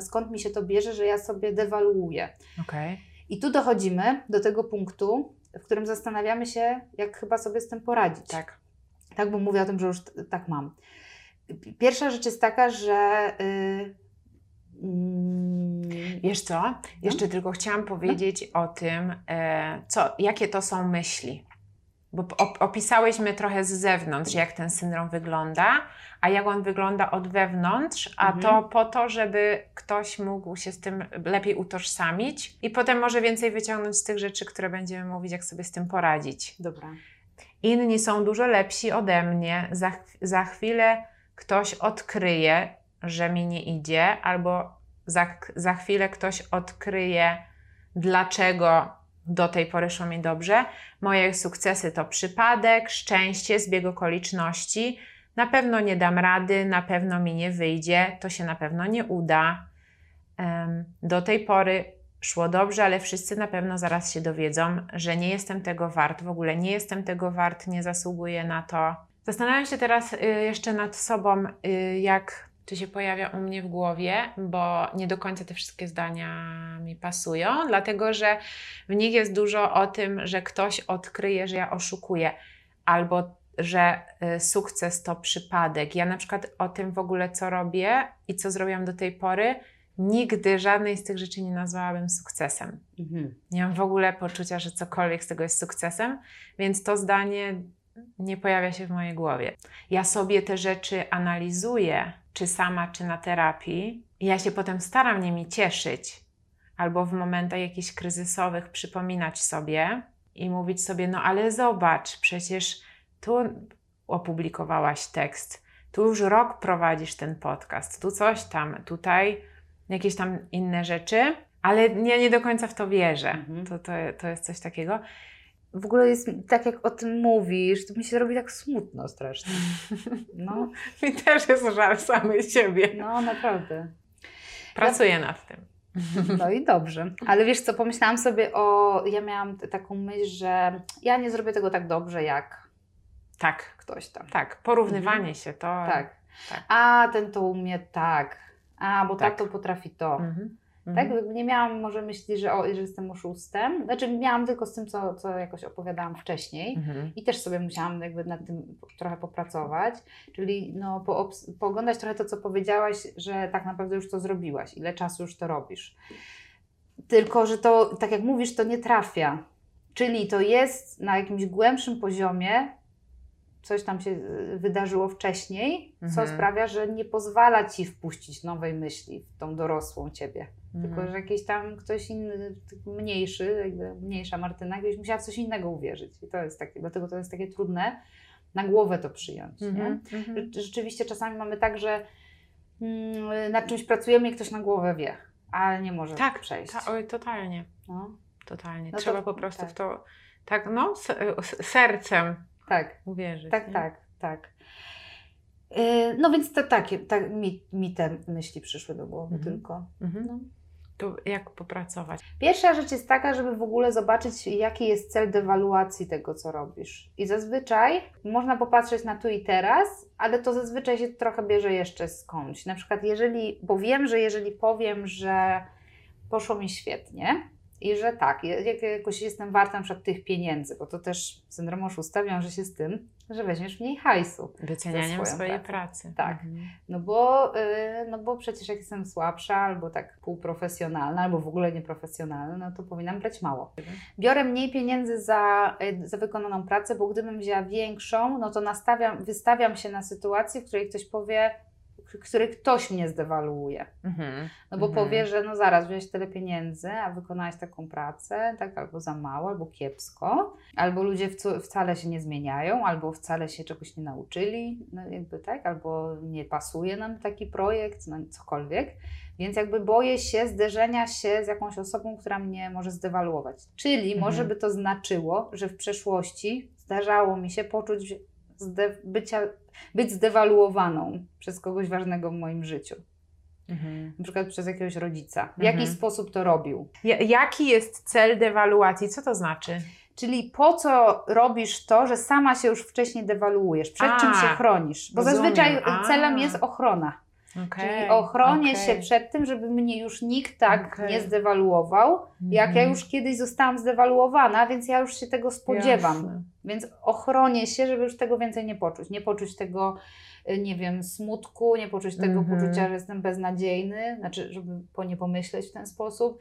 skąd mi się to bierze, że ja sobie dewaluuję. Okej. I tu dochodzimy do tego punktu, w którym zastanawiamy się, jak chyba sobie z tym poradzić. Tak. Tak, bo mówię o tym, że już tak mam. Pierwsza rzecz jest taka, że. Y, mm, Wiesz co? Jeszcze tylko chciałam powiedzieć o tym, e, co, jakie to są myśli. Bo op- opisałyśmy trochę z zewnątrz, jak ten syndrom wygląda, a jak on wygląda od wewnątrz, a Mhm. to po to, żeby ktoś mógł się z tym lepiej utożsamić i potem może więcej wyciągnąć z tych rzeczy, które będziemy mówić, jak sobie z tym poradzić. Dobra. Inni są dużo lepsi ode mnie. Za, za chwilę ktoś odkryje, że mi nie idzie, albo za, za chwilę ktoś odkryje, dlaczego do tej pory szło mi dobrze. Moje sukcesy to przypadek, szczęście, zbieg okoliczności. Na pewno nie dam rady, na pewno mi nie wyjdzie, to się na pewno nie uda. Do tej pory szło dobrze, ale wszyscy na pewno zaraz się dowiedzą, że nie jestem tego wart, w ogóle nie jestem tego wart, nie zasługuję na to. Zastanawiam się teraz y, jeszcze nad sobą, y, jak to się pojawia u mnie w głowie, bo nie do końca te wszystkie zdania mi pasują, dlatego że w nich jest dużo o tym, że ktoś odkryje, że ja oszukuję, albo że y, sukces to przypadek. Ja na przykład o tym w ogóle, co robię i co zrobiłam do tej pory, nigdy żadnej z tych rzeczy nie nazwałabym sukcesem. Mhm. Nie mam w ogóle poczucia, że cokolwiek z tego jest sukcesem, więc to zdanie nie pojawia się w mojej głowie. Ja sobie te rzeczy analizuję, czy sama, czy na terapii, i ja się potem staram nimi cieszyć, albo w momentach jakichś kryzysowych przypominać sobie i mówić sobie: No, ale zobacz, przecież tu opublikowałaś tekst, tu już rok prowadzisz ten podcast, tu coś tam, tutaj jakieś tam inne rzeczy, ale ja nie do końca w to wierzę. Mhm. To, to, to jest coś takiego. W ogóle jest tak, jak o tym mówisz, to mi się robi tak smutno strasznie. No, Mi też jest żal samej siebie. no naprawdę. Pracuję nad tym. No i dobrze. Ale wiesz co, pomyślałam sobie o. Ja miałam taką myśl, że ja nie zrobię tego tak dobrze jak Tak, ktoś tam. tak. Porównywanie się to. Tak. tak. A ten to umie tak. A, bo tak, Tak. to potrafi to. Mhm. Tak, Mhm. nie miałam może myśli, że, o, że jestem oszustem. Znaczy miałam tylko z tym, co, co jakoś opowiadałam wcześniej. Mhm. I też sobie musiałam jakby nad tym trochę popracować, czyli no, pooglądać trochę to, co powiedziałaś, że tak naprawdę już to zrobiłaś, ile czasu już to robisz. Tylko, że to, tak jak mówisz, to nie trafia. Czyli to jest na jakimś głębszym poziomie, coś tam się y, wydarzyło wcześniej, co Mhm. sprawia, że nie pozwala ci wpuścić nowej myśli w tą dorosłą ciebie. Tylko, Mhm. że jakiś tam ktoś inny, mniejszy, mniejsza Martyna, gdzieś musiała w coś innego uwierzyć. I to jest takie, dlatego to jest takie trudne na głowę to przyjąć. Rze- Rzeczywiście czasami mamy tak, że mm, nad czymś pracujemy i ktoś na głowę wie, ale nie może Tak, przejść. Ta, oj, totalnie, No, totalnie. No to- Trzeba po prostu tak. w to, tak, no, s- sercem tak. uwierzyć. Tak, nie? tak, tak. Yy, No więc to takie, tak, mi, mi te myśli przyszły do głowy Mhm. tylko. Mhm. No. To jak popracować? Pierwsza rzecz jest taka, żeby w ogóle zobaczyć, jaki jest cel dewaluacji tego, co robisz. I zazwyczaj można popatrzeć na tu i teraz, ale to zazwyczaj się trochę bierze jeszcze skądś. Na przykład, jeżeli, bo wiem, że jeżeli powiem, że poszło mi świetnie i że tak, ja- jak jakoś jestem warta na tych pieniędzy, bo to też syndrom oszusta wiąże się z tym, że weźmiesz mniej hajsu. Docenianiem swoją swojej pracę. pracy. Tak. Mhm. No bo, yy, no bo przecież jak jestem słabsza, albo tak półprofesjonalna, albo w ogóle nieprofesjonalna, no to powinnam brać mało. Biorę mniej pieniędzy za, y, za wykonaną pracę, bo gdybym wzięła większą, no to nastawiam, wystawiam się na sytuację, w której ktoś powie, w której ktoś mnie zdewaluuje. Mhm. No bo Mhm. powie, że no zaraz wziąłeś tyle pieniędzy, a wykonałaś taką pracę, tak albo za mało, albo kiepsko, albo ludzie wcale się nie zmieniają, albo wcale się czegoś nie nauczyli, no jakby tak, albo nie pasuje nam taki projekt, no cokolwiek. Więc jakby boję się zderzenia się z jakąś osobą, która mnie może zdewaluować. Czyli Mhm. może by to znaczyło, że w przeszłości zdarzało mi się poczuć zde- bycia, być zdewaluowaną przez kogoś ważnego w moim życiu Mhm. na przykład przez jakiegoś rodzica. W Mhm. jaki sposób to robił? Ja- Jaki jest cel dewaluacji? Co to znaczy? Czyli po co robisz to, że sama się już wcześniej dewaluujesz? Przed A, czym się chronisz? Bo rozumiem. zazwyczaj A. celem jest ochrona. Okay. Czyli ochronię okej. się przed tym, żeby mnie już nikt tak Okej. nie zdewaluował, jak ja Mhm. już kiedyś zostałam zdewaluowana, więc ja już się tego spodziewam. Jasne. Więc ochronię się, żeby już tego więcej nie poczuć. Nie poczuć tego, y, nie wiem, smutku, nie poczuć tego Mhm. poczucia, że jestem beznadziejny, znaczy, żeby po nie pomyśleć w ten sposób,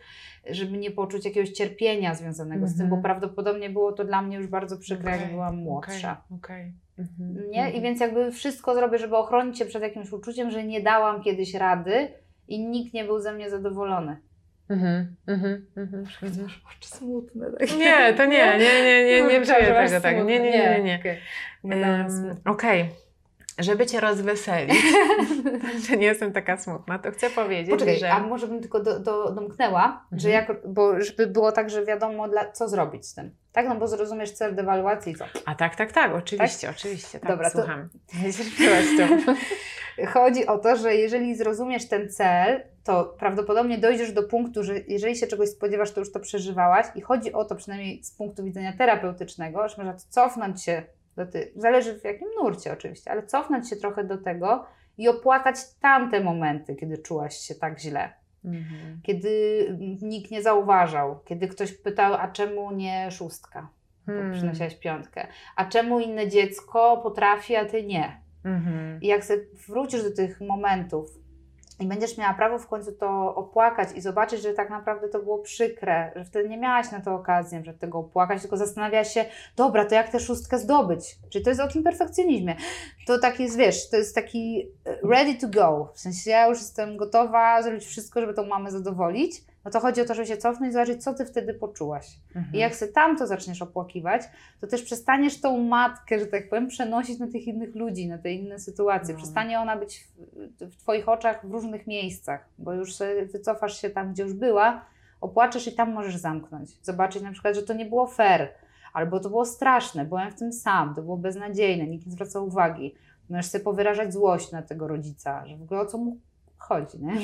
żeby nie poczuć jakiegoś cierpienia związanego z tym, bo Mhm. prawdopodobnie było to dla mnie już bardzo przykre, jak byłam młodsza. Okej. Mhm, Nie? I mhm. więc jakby wszystko zrobię, żeby ochronić się przed jakimś uczuciem, że nie dałam kiedyś rady i nikt nie był ze mnie zadowolony. Mhm, mhm, mhm. Smutne. Nie, to nie, nie, nie, nie, nie czuję tego tak. Nie, nie, nie, nie. nie. Okej. Żeby Cię rozweselić, że nie jestem taka smutna, to chcę powiedzieć, Poczekaj, że... a może bym tylko do, do, domknęła, że Mhm. jak, bo żeby było tak, że wiadomo, dla, co zrobić z tym. Tak, no bo zrozumiesz cel dewaluacji i co? A tak, tak, tak, oczywiście, oczywiście, tak, Dobra, słucham. To. Chodzi o to, że jeżeli zrozumiesz ten cel, to prawdopodobnie dojdziesz do punktu, że jeżeli się czegoś spodziewasz, to już to przeżywałaś i chodzi o to, przynajmniej z punktu widzenia terapeutycznego, że można cofnąć się do ty, zależy w jakim nurcie oczywiście, ale cofnąć się trochę do tego i opłakać tamte momenty, kiedy czułaś się tak źle. Mhm. Kiedy nikt nie zauważał, kiedy ktoś pytał, a czemu nie szóstka, bo Hmm. przynosiłaś piątkę, a czemu inne dziecko potrafi, a ty nie. Mhm. I jak wrócisz do tych momentów i będziesz miała prawo w końcu to opłakać i zobaczyć, że tak naprawdę to było przykre, że wtedy nie miałaś na to okazję, żeby tego opłakać, tylko zastanawiałaś się, dobra, to jak tę szóstkę zdobyć? Czyli to jest o tym perfekcjonizmie. To taki jest, wiesz, to jest taki e, ready to go. W sensie ja już jestem gotowa zrobić wszystko, żeby tą mamę zadowolić. No to chodzi o to, żeby się cofnąć i zobaczyć, co ty wtedy poczułaś. Mhm. I jak sobie tam to zaczniesz opłakiwać, to też przestaniesz tą matkę, że tak powiem, przenosić na tych innych ludzi, na te inne sytuacje. No. Przestanie ona być w, w Twoich oczach w różnych miejscach, bo już wycofasz się tam, gdzie już była, opłaczesz i tam możesz zamknąć. Zobaczyć na przykład, że to nie było fair, albo to było straszne, byłem w tym sam, to było beznadziejne, nikt nie zwracał uwagi. Możesz sobie powyrażać złość na tego rodzica, że w ogóle o co mu chodzi, nie?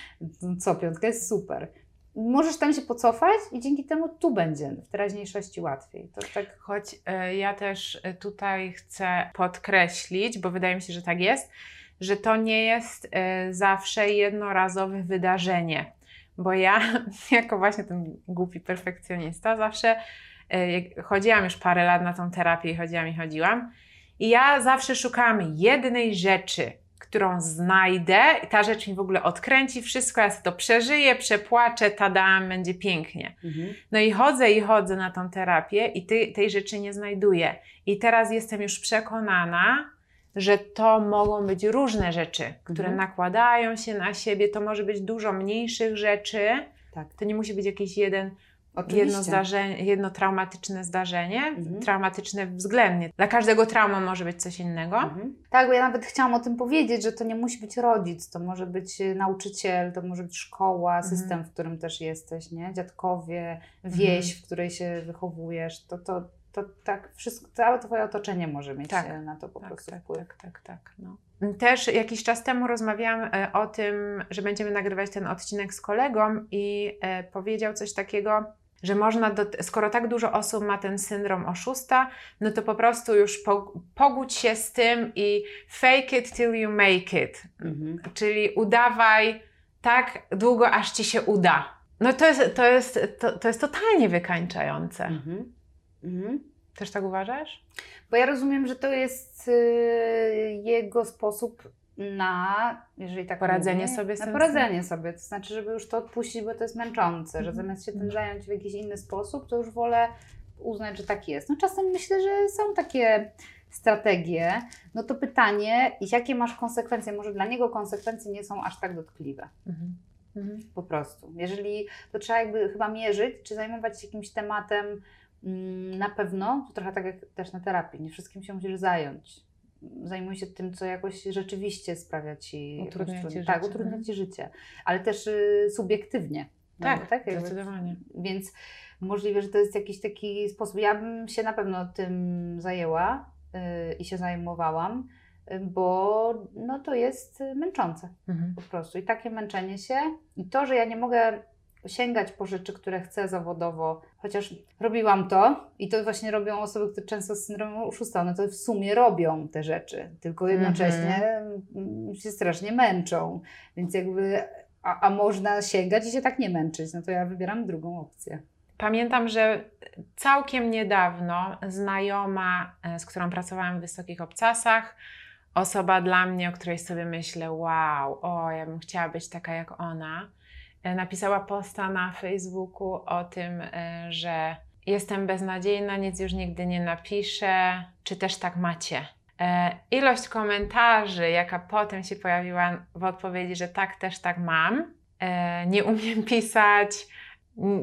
Co, piątka jest super. Możesz tam się pocofać i dzięki temu tu będzie w teraźniejszości łatwiej. To tak Choć e, ja też e, tutaj chcę podkreślić, bo wydaje mi się, że tak jest, że to nie jest e, zawsze jednorazowe wydarzenie. Bo ja, jako właśnie ten głupi perfekcjonista, zawsze chodziłam już parę lat na tą terapię i chodziłam i chodziłam. I ja zawsze szukałam jednej rzeczy, którą znajdę, i ta rzecz mi w ogóle odkręci wszystko, ja sobie to przeżyję, przepłaczę, tadam, będzie pięknie. No i chodzę i chodzę na tą terapię i ty, tej rzeczy nie znajduję. I teraz jestem już przekonana, że to mogą być różne rzeczy, które Mhm. nakładają się na siebie. To może być dużo mniejszych rzeczy. Tak. To nie musi być jakiś jeden Oczywiście. jedno, zdarzenie, jedno traumatyczne zdarzenie, Mhm. traumatyczne względnie. Dla każdego trauma może być coś innego. Mhm. Tak, bo ja nawet chciałam o tym powiedzieć, że to nie musi być rodzic, to może być y, nauczyciel, to może być szkoła, Mhm. system, w którym też jesteś, nie? Dziadkowie, wieś, w której się wychowujesz. To, to, to tak wszystko, całe twoje otoczenie może mieć Tak. e, na to po Tak, prostu tak, wpływ. tak, tak, tak. No. Też jakiś czas temu rozmawiałam e, o tym, że będziemy nagrywać ten odcinek z kolegą i powiedział coś takiego, że można, do, skoro tak dużo osób ma ten syndrom oszusta, no to po prostu już po, pogódź się z tym i fake it till you make it. Mhm. Czyli udawaj tak długo, aż ci się uda. No to jest, to jest, to, to jest totalnie wykańczające. Mhm. Mhm. Też tak uważasz? Bo ja rozumiem, że to jest y, jego sposób na, jeżeli tak Poradzenie mówię, sobie na poradzenie sobie, to znaczy, żeby już to odpuścić, bo to jest męczące, że Mhm. zamiast się tym Mhm. zająć w jakiś inny sposób, to już wolę uznać, że tak jest. No czasem myślę, że są takie strategie, no to pytanie, jakie masz konsekwencje? Może dla niego konsekwencje nie są aż tak dotkliwe. Mhm. Mhm. Po prostu. Jeżeli to trzeba jakby chyba mierzyć, czy zajmować się jakimś tematem mm, na pewno, to trochę tak jak też na terapii, nie wszystkim się musisz zająć. Zajmuj się tym, co jakoś rzeczywiście sprawia ci Utrudnia ci życie, Tak, utrudnia ci życie, ale też y, subiektywnie. No, Tak, tak zdecydowanie. Więc możliwe, że to jest jakiś taki sposób. Ja bym się na pewno tym zajęła y, i się zajmowałam, y, bo no, to jest y, męczące Mhm. po prostu. I takie męczenie się i to, że ja nie mogę sięgać po rzeczy, które chcę zawodowo, chociaż robiłam to i to właśnie robią osoby, które często z syndromem oszusta, one to w sumie robią te rzeczy, tylko jednocześnie mm, się strasznie męczą, więc jakby, a, a można sięgać i się tak nie męczyć, no to ja wybieram drugą opcję. Pamiętam, że całkiem niedawno znajoma, e, z którą pracowałam w Wysokich Obcasach, osoba dla mnie, o której sobie myślę, wow, o, ja bym chciała być taka jak ona, napisała posta na Facebooku o tym, e, że jestem beznadziejna, nic już nigdy nie napiszę, czy też tak macie. E, Ilość komentarzy, jaka potem się pojawiła w odpowiedzi, że tak, też tak mam, e, nie umiem pisać,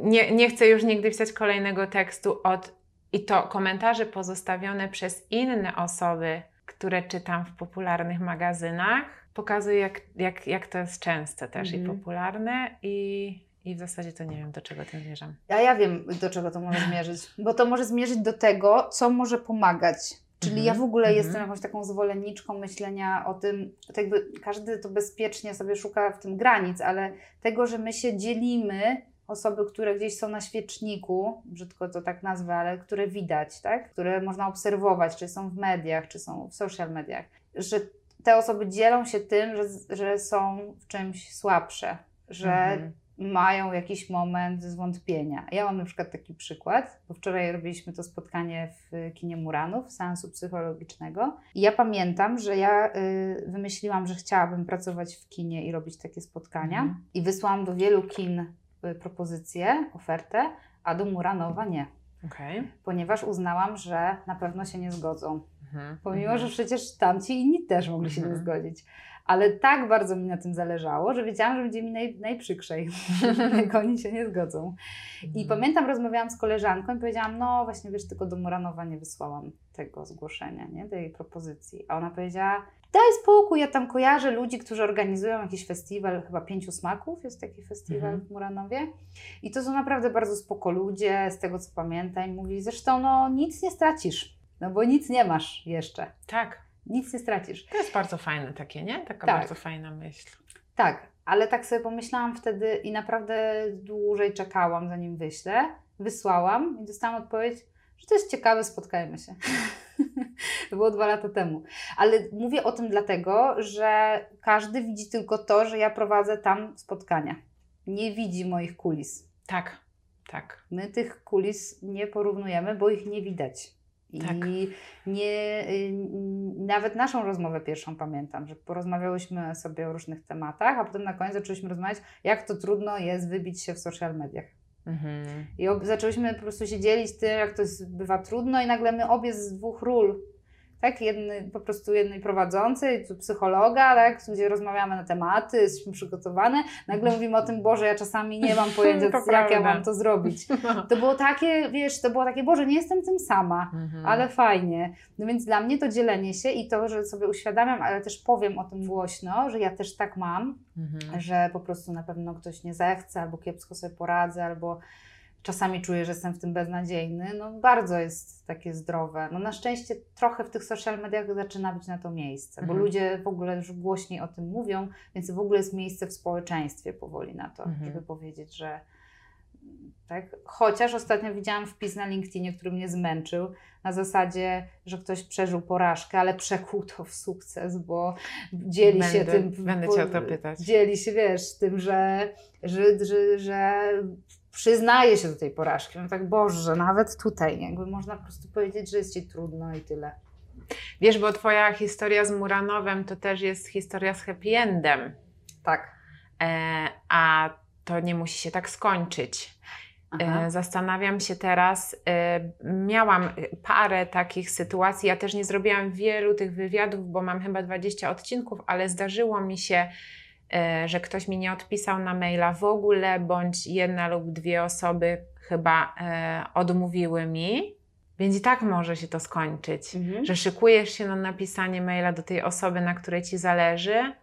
nie, nie chcę już nigdy pisać kolejnego tekstu od i to komentarze pozostawione przez inne osoby, które czytam w popularnych magazynach, pokazuje, jak, jak, jak to jest częste też i Mhm. popularne, i, i w zasadzie to nie wiem, do czego tym zmierzam. A ja wiem, do czego to może zmierzyć, bo to może zmierzyć do tego, co może pomagać. Czyli Mhm, ja w ogóle mhm. jestem jakąś taką zwolenniczką myślenia o tym, to jakby każdy to bezpiecznie sobie szuka w tym granic, ale tego, że my się dzielimy, osoby, które gdzieś są na świeczniku, brzydko to tak nazwę, ale które widać, tak? które można obserwować, czy są w mediach, czy są w social mediach, że te osoby dzielą się tym, że, że są w czymś słabsze, że Mhm. mają jakiś moment zwątpienia. Ja mam na przykład taki przykład, bo wczoraj robiliśmy to spotkanie w kinie Muranów, seansu psychologicznego. I ja pamiętam, że ja y, wymyśliłam, że chciałabym pracować w kinie i robić takie spotkania. Mhm. I wysłałam do wielu kin y, propozycję, ofertę, a do Muranowa nie. Okej. Ponieważ uznałam, że na pewno się nie zgodzą. Mhm. Pomimo, Mhm. że przecież tamci inni też mogli się nie Mhm. zgodzić. Ale tak bardzo mi na tym zależało, że wiedziałam, że będzie mi naj, najprzykrzej, jak oni się nie zgodzą. I Mhm. pamiętam, rozmawiałam z koleżanką i powiedziałam, no właśnie wiesz, tylko do Muranowa nie wysłałam tego zgłoszenia, nie, tej propozycji. A ona powiedziała, daj spokój, ja tam kojarzę ludzi, którzy organizują jakiś festiwal, chyba Pięciu Smaków, jest taki festiwal Mhm. w Muranowie. I to są naprawdę bardzo spoko ludzie, z tego co pamiętam. I mówi, zresztą no nic nie stracisz, no bo nic nie masz jeszcze. Tak. Nic nie stracisz. To jest bardzo fajne takie, nie? Taka Tak. bardzo fajna myśl. Tak, ale tak sobie pomyślałam wtedy i naprawdę dłużej czekałam, zanim wyślę. Wysłałam i dostałam odpowiedź, że to jest ciekawe, spotkajmy się. to było dwa lata temu. Ale mówię o tym dlatego, że każdy widzi tylko to, że ja prowadzę tam spotkania. Nie widzi moich kulis. Tak, tak. My tych kulis nie porównujemy, bo ich nie widać. I Tak. nie, y, nawet naszą rozmowę pierwszą pamiętam, że porozmawiałyśmy sobie o różnych tematach, a potem na koniec zaczęliśmy rozmawiać, jak to trudno jest wybić się w social mediach. Mhm. I ob- zaczęłyśmy po prostu się dzielić tym, jak to jest, bywa trudno, i nagle my obie z dwóch ról tak, jednej, po prostu jednej prowadzącej, tu psychologa, tak, gdzie rozmawiamy na tematy, jesteśmy przygotowane, nagle mówimy o tym, Boże, ja czasami nie mam pojęcia, To jak ja mam to zrobić. To było takie, wiesz, to było takie, Boże, nie jestem tym sama, Mhm. ale fajnie. No więc dla mnie to dzielenie się i to, że sobie uświadamiam, ale też powiem o tym głośno, że ja też tak mam, Mhm. że po prostu na pewno ktoś nie zechce, albo kiepsko sobie poradzę, albo czasami czuję, że jestem w tym beznadziejny, no bardzo jest takie zdrowe. No na szczęście trochę w tych social mediach zaczyna być na to miejsce, bo Mhm. ludzie w ogóle już głośniej o tym mówią, więc w ogóle jest miejsce w społeczeństwie powoli na to, Mhm. żeby powiedzieć, że tak. Chociaż ostatnio widziałam wpis na LinkedInie, który mnie zmęczył, na zasadzie, że ktoś przeżył porażkę, ale przekuł to w sukces, bo dzieli się Będę- tym. będę cię o to pytać. Dzieli się, wiesz, tym, że, że, że, że przyznaje się do tej porażki. No tak, Boże, nawet tutaj, jakby można po prostu powiedzieć, że jest ci trudno i tyle. Wiesz, bo twoja historia z Muranowem to też jest historia z happy endem, Tak. e, a to nie musi się tak skończyć. Aha. E, Zastanawiam się teraz, e, miałam parę takich sytuacji, ja też nie zrobiłam wielu tych wywiadów, bo mam chyba 20 odcinków, ale zdarzyło mi się, że ktoś mi nie odpisał na maila w ogóle, bądź jedna lub dwie osoby chyba e, odmówiły mi, więc i tak może się to skończyć, Mhm. że szykujesz się na napisanie maila do tej osoby, na której ci zależy,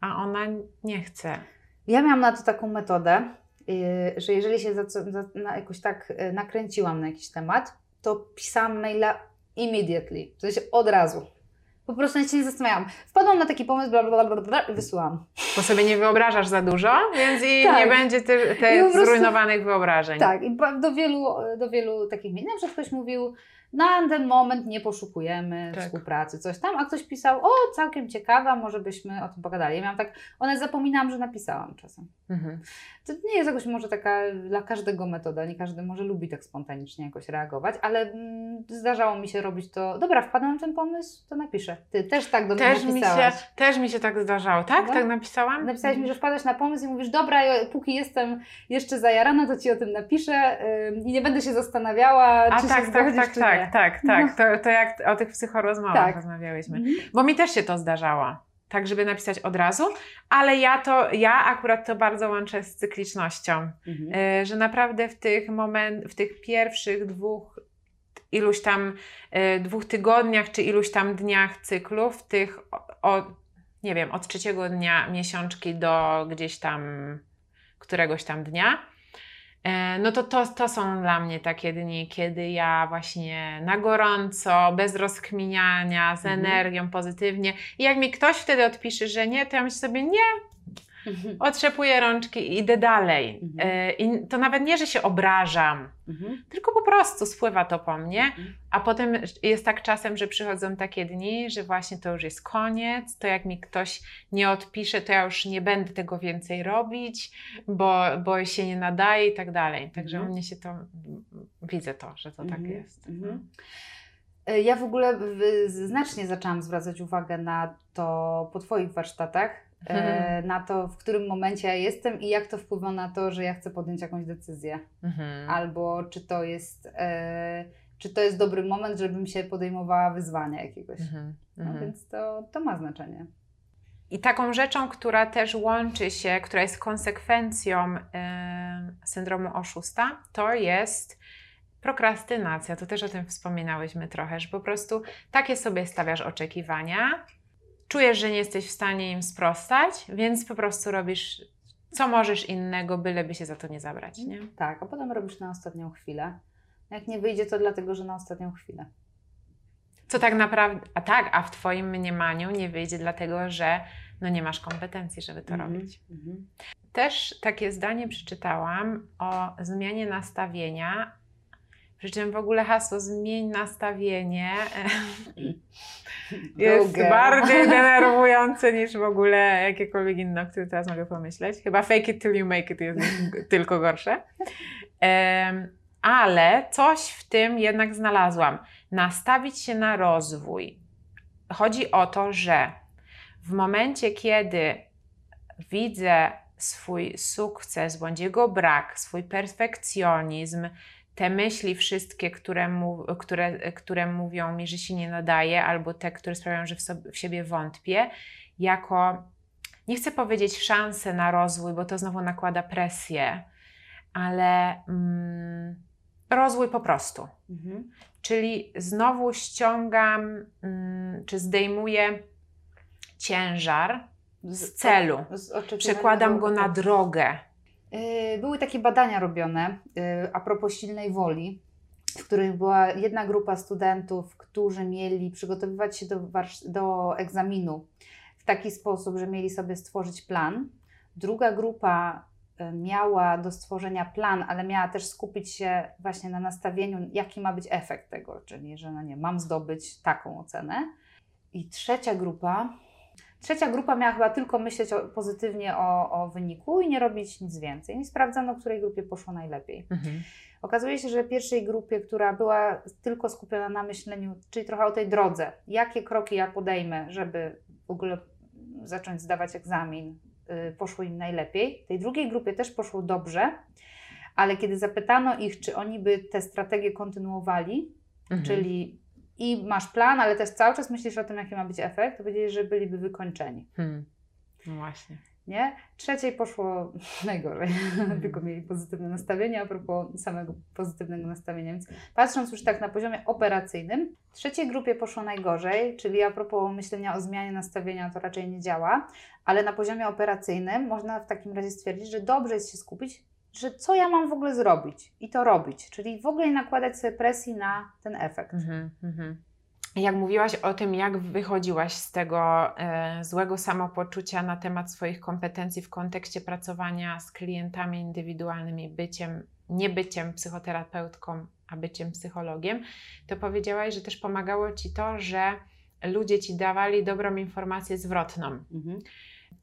a ona nie chce. Ja miałam na to taką metodę, yy, że jeżeli się za, za, na, jakoś tak yy, nakręciłam na jakiś temat, to pisałam maila immediately, w sensie od razu. Po prostu nic się nie zastanawiałam. Wpadłam na taki pomysł, bla, bla, bla, bla i wysyłam. Bo sobie nie wyobrażasz za dużo, więc i Tak. nie będzie tych prostu- zrujnowanych wyobrażeń. Tak, i do wielu, do wielu takich. Na przykład ktoś mówił, na ten moment nie poszukujemy Tak. współpracy, coś tam, a ktoś pisał, o, całkiem ciekawa, może byśmy o tym pogadali. Ja miałam tak, one zapominałam, że napisałam czasem. Mhm. To nie jest jakoś może taka dla każdego metoda, nie każdy może lubi tak spontanicznie jakoś reagować, ale mm, zdarzało mi się robić to, dobra, wpadłam na ten pomysł, to napiszę. Ty też tak do mnie Też, mi się, napisałaś. też mi się tak zdarzało. Tak? No. Tak napisałam? Napisałeś mi, że wpadłeś na pomysł i mówisz, dobra, ja, póki jestem jeszcze zajarana, to Ci o tym napiszę ym, i nie będę się zastanawiała, A czy tak, się tak, zgodzisz, tak, czy tak, tak, tak. To, to jak o tych psychorozmowach Tak. rozmawiałyśmy. Mhm. Bo mi też się to zdarzało. Tak, żeby napisać od razu, ale ja to, ja akurat to bardzo łączę z cyklicznością. Mhm. E, że naprawdę w tych moment, w tych pierwszych dwóch iluś tam e, dwóch tygodniach czy iluś tam dniach cyklu, w tych o, o, nie wiem, od trzeciego dnia miesiączki do gdzieś tam któregoś tam dnia, no to, to to są dla mnie takie dni, kiedy ja właśnie na gorąco, bez rozkminiania, z Mhm. energią, pozytywnie. I jak mi ktoś wtedy odpisze, że nie, to ja myślę sobie, nie, Mhm. otrzepuję rączki i idę dalej. Mhm. E, I to nawet nie, że się obrażam, Mhm. tylko po prostu spływa to po mnie, Mhm. a potem jest tak czasem, że przychodzą takie dni, że właśnie to już jest koniec, to jak mi ktoś nie odpisze, to ja już nie będę tego więcej robić, bo, bo się nie nadaje i tak dalej. Także Mhm. u mnie się to, widzę to, że to tak jest. Mhm. E, Ja w ogóle znacznie zaczęłam zwracać uwagę na to po Twoich warsztatach, Mhm. na to, w którym momencie ja jestem i jak to wpływa na to, że ja chcę podjąć jakąś decyzję. Mhm. Albo czy to jest, e, czy to jest dobry moment, żebym się podejmowała wyzwania jakiegoś. Mhm. No, Mhm. więc to, to ma znaczenie. I taką rzeczą, która też łączy się, która jest konsekwencją e, syndromu oszusta, to jest prokrastynacja. To też o tym wspominałyśmy trochę, że po prostu takie sobie stawiasz oczekiwania, czujesz, że nie jesteś w stanie im sprostać, więc po prostu robisz co możesz innego, byleby się za to nie zabrać, nie? Tak, a potem robisz na ostatnią chwilę. Jak nie wyjdzie, to dlatego, że na ostatnią chwilę. Co tak naprawdę, a tak, a w Twoim mniemaniu nie wyjdzie dlatego, że no nie masz kompetencji, żeby to Mhm. robić. Mhm. Też takie zdanie przeczytałam o zmianie nastawienia. Przy czym w ogóle hasło zmień nastawienie jest bardziej denerwujące niż w ogóle jakiekolwiek inne, o którym teraz mogę pomyśleć. Chyba fake it till you make it jest tylko gorsze. Ale coś w tym jednak znalazłam. Nastawić się na rozwój. Chodzi o to, że w momencie, kiedy widzę swój sukces bądź jego brak, swój perfekcjonizm, te myśli wszystkie, które, mu, które, które mówią mi, że się nie nadaje, albo te, które sprawiają, że w, sobie, w siebie wątpię, jako, nie chcę powiedzieć szansę na rozwój, bo to znowu nakłada presję, ale mm, rozwój po prostu. Mhm. Czyli znowu ściągam, mm, czy zdejmuję ciężar z celu. Z Przekładam go na drogę. Y, były takie badania robione y, a propos silnej woli, w których była jedna grupa studentów, którzy mieli przygotowywać się do, do egzaminu w taki sposób, że mieli sobie stworzyć plan. Druga grupa y, miała do stworzenia plan, ale miała też skupić się właśnie na nastawieniu, jaki ma być efekt tego, czyli że no nie, mam zdobyć taką ocenę. I trzecia grupa Trzecia grupa miała chyba tylko myśleć o, pozytywnie o, o, wyniku i nie robić nic więcej. I sprawdzano, której grupie poszło najlepiej. Mhm. Okazuje się, że pierwszej grupie, która była tylko skupiona na myśleniu, czyli trochę o tej drodze, jakie kroki ja podejmę, żeby w ogóle zacząć zdawać egzamin, yy, poszło im najlepiej. Tej drugiej grupie też poszło dobrze, ale kiedy zapytano ich, czy oni by te strategie kontynuowali, mhm. czyli i masz plan, ale też cały czas myślisz o tym, jaki ma być efekt, to powiedzieli, że byliby wykończeni. Hmm. No właśnie. Nie? Trzeciej poszło najgorzej, hmm. tylko mieli pozytywne nastawienie a propos samego pozytywnego nastawienia. Więc patrząc już tak na poziomie operacyjnym, trzeciej grupie poszło najgorzej, czyli a propos myślenia o zmianie nastawienia to raczej nie działa, ale na poziomie operacyjnym można w takim razie stwierdzić, że dobrze jest się skupić że co ja mam w ogóle zrobić i to robić, czyli w ogóle nie nakładać sobie presji na ten efekt. Mm -hmm. Jak mówiłaś o tym, jak wychodziłaś z tego e, złego samopoczucia na temat swoich kompetencji w kontekście pracowania z klientami indywidualnymi, byciem, nie byciem psychoterapeutką, a byciem psychologiem, to powiedziałaś, że też pomagało ci to, że ludzie ci dawali dobrą informację zwrotną. -hmm.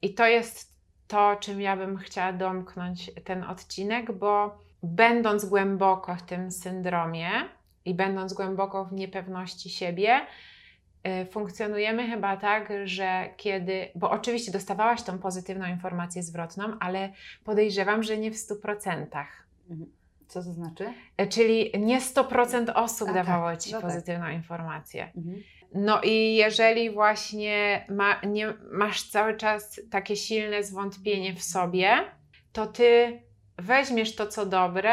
I to jest to, czym ja bym chciała domknąć ten odcinek, bo będąc głęboko w tym syndromie i będąc głęboko w niepewności siebie, y, funkcjonujemy chyba tak, że kiedy, bo oczywiście dostawałaś tą pozytywną informację zwrotną, ale podejrzewam, że nie w 100%. Mhm. Co to znaczy? Y, czyli nie 100% osób A, dawało tak. Ci no tak. pozytywną tak. informację. Mhm. No i jeżeli właśnie ma, nie, masz cały czas takie silne zwątpienie w sobie, to ty weźmiesz to, co dobre,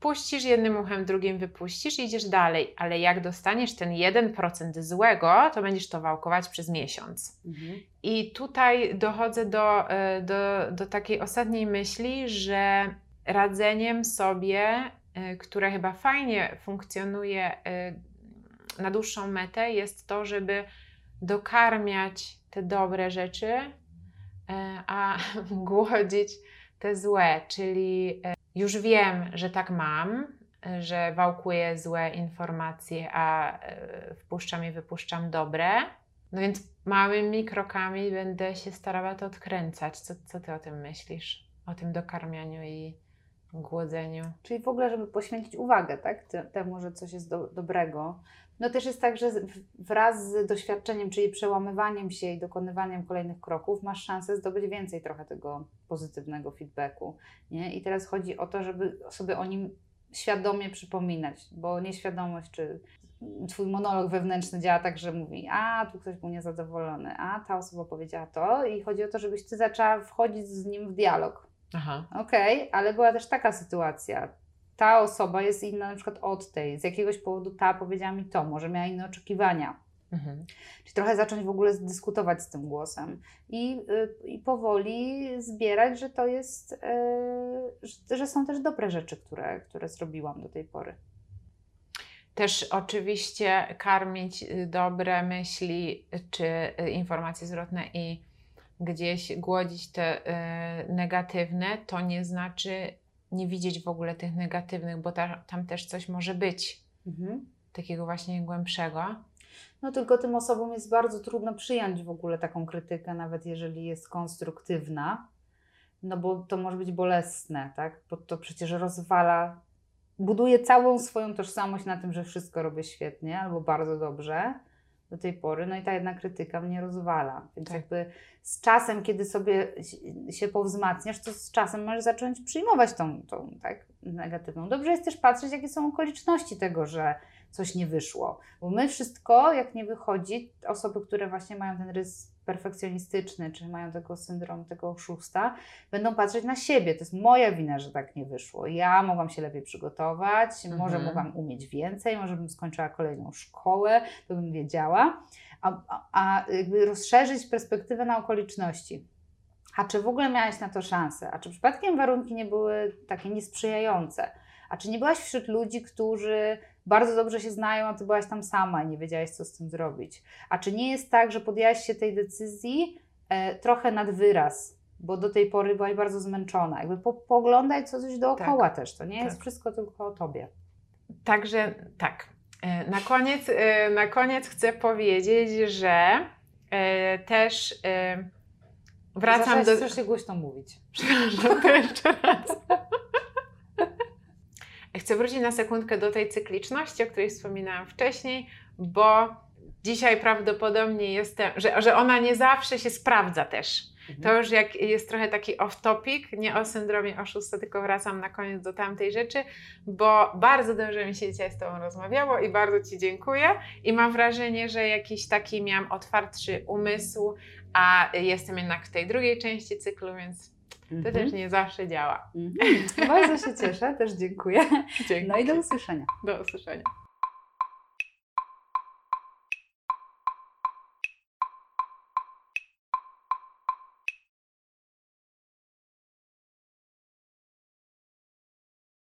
puścisz jednym uchem, drugim wypuścisz i idziesz dalej. Ale jak dostaniesz ten 1% złego, to będziesz to wałkować przez miesiąc. Mhm. I tutaj dochodzę do, e, do, do takiej ostatniej myśli, że radzeniem sobie, e, które chyba fajnie funkcjonuje e, na dłuższą metę jest to, żeby dokarmiać te dobre rzeczy, e, a głodzić te złe, czyli e, już wiem, że tak mam, że wałkuję złe informacje, a e, wpuszczam i wypuszczam dobre. No więc małymi krokami będę się starała to odkręcać. Co, co ty o tym myślisz? O tym dokarmianiu i głodzeniu. Czyli w ogóle, żeby poświęcić uwagę tak, temu, że coś jest do, dobrego. No też jest tak, że wraz z doświadczeniem, czyli przełamywaniem się i dokonywaniem kolejnych kroków, masz szansę zdobyć więcej trochę tego pozytywnego feedbacku. Nie? I teraz chodzi o to, żeby sobie o nim świadomie przypominać, bo nieświadomość, czy Twój monolog wewnętrzny działa tak, że mówi, a tu ktoś był niezadowolony, a ta osoba powiedziała to, i chodzi o to, żebyś Ty zaczęła wchodzić z nim w dialog. Aha. Okej, okay, ale była też taka sytuacja ta osoba jest inna na przykład od tej, z jakiegoś powodu ta powiedziała mi to, może miała inne oczekiwania. Mhm. Czyli trochę zacząć w ogóle dyskutować z tym głosem i, yy, i powoli zbierać, że to jest, yy, że, że są też dobre rzeczy, które, które zrobiłam do tej pory. Też oczywiście karmić y, dobre myśli czy y, informacje zwrotne i gdzieś głodzić te y, negatywne, to nie znaczy nie widzieć w ogóle tych negatywnych, bo ta, tam też coś może być mhm. takiego właśnie głębszego. No tylko tym osobom jest bardzo trudno przyjąć w ogóle taką krytykę, nawet jeżeli jest konstruktywna, no bo to może być bolesne, tak? Bo to przecież rozwala, buduje całą swoją tożsamość na tym, że wszystko robię świetnie albo bardzo dobrze. Do tej pory, no i ta jedna krytyka mnie rozwala. Więc Tak. jakby z czasem, kiedy sobie się- powzmacniasz, to z czasem możesz zacząć przyjmować tą, tą tak, negatywną. Dobrze jest też patrzeć, jakie są okoliczności tego, że coś nie wyszło. Bo my wszystko, jak nie wychodzi, osoby, które właśnie mają ten rys perfekcjonistyczny, czy mają tego syndrom tego oszusta, będą patrzeć na siebie. To jest moja wina, że tak nie wyszło. Ja mogłam się lepiej przygotować, może Mhm. mogłam umieć więcej, może bym skończyła kolejną szkołę, to bym wiedziała. A, a, a jakby rozszerzyć perspektywę na okoliczności. A czy w ogóle miałaś na to szansę? A czy przypadkiem warunki nie były takie niesprzyjające? A czy nie byłaś wśród ludzi, którzy bardzo dobrze się znają, a ty byłaś tam sama i nie wiedziałaś, co z tym zrobić? A czy nie jest tak, że podjęłaś się tej decyzji e, trochę nad wyraz, bo do tej pory byłaś bardzo zmęczona? Jakby po, pooglądaj co coś dookoła też. To nie jest Tak. wszystko tylko o tobie. Także tak. E, Na koniec, e, na koniec chcę powiedzieć, że e, też wracam Zaczęłaś do. strasznie głośno mówić. Przepraszam, jeszcze raz. Chcę wrócić na sekundkę do tej cykliczności, o której wspominałam wcześniej, bo dzisiaj prawdopodobnie jestem, że, że ona nie zawsze się sprawdza też. To już jak jest trochę taki off-topic, nie o syndromie oszusta, tylko wracam na koniec do tamtej rzeczy, bo bardzo dobrze mi się dzisiaj z Tobą rozmawiało i bardzo Ci dziękuję. I mam wrażenie, że jakiś taki miałam otwartszy umysł, a jestem jednak w tej drugiej części cyklu, więc to Mhm. też nie zawsze działa. Mhm. Bardzo się cieszę, też dziękuję. Dzięki. No i do usłyszenia. do usłyszenia.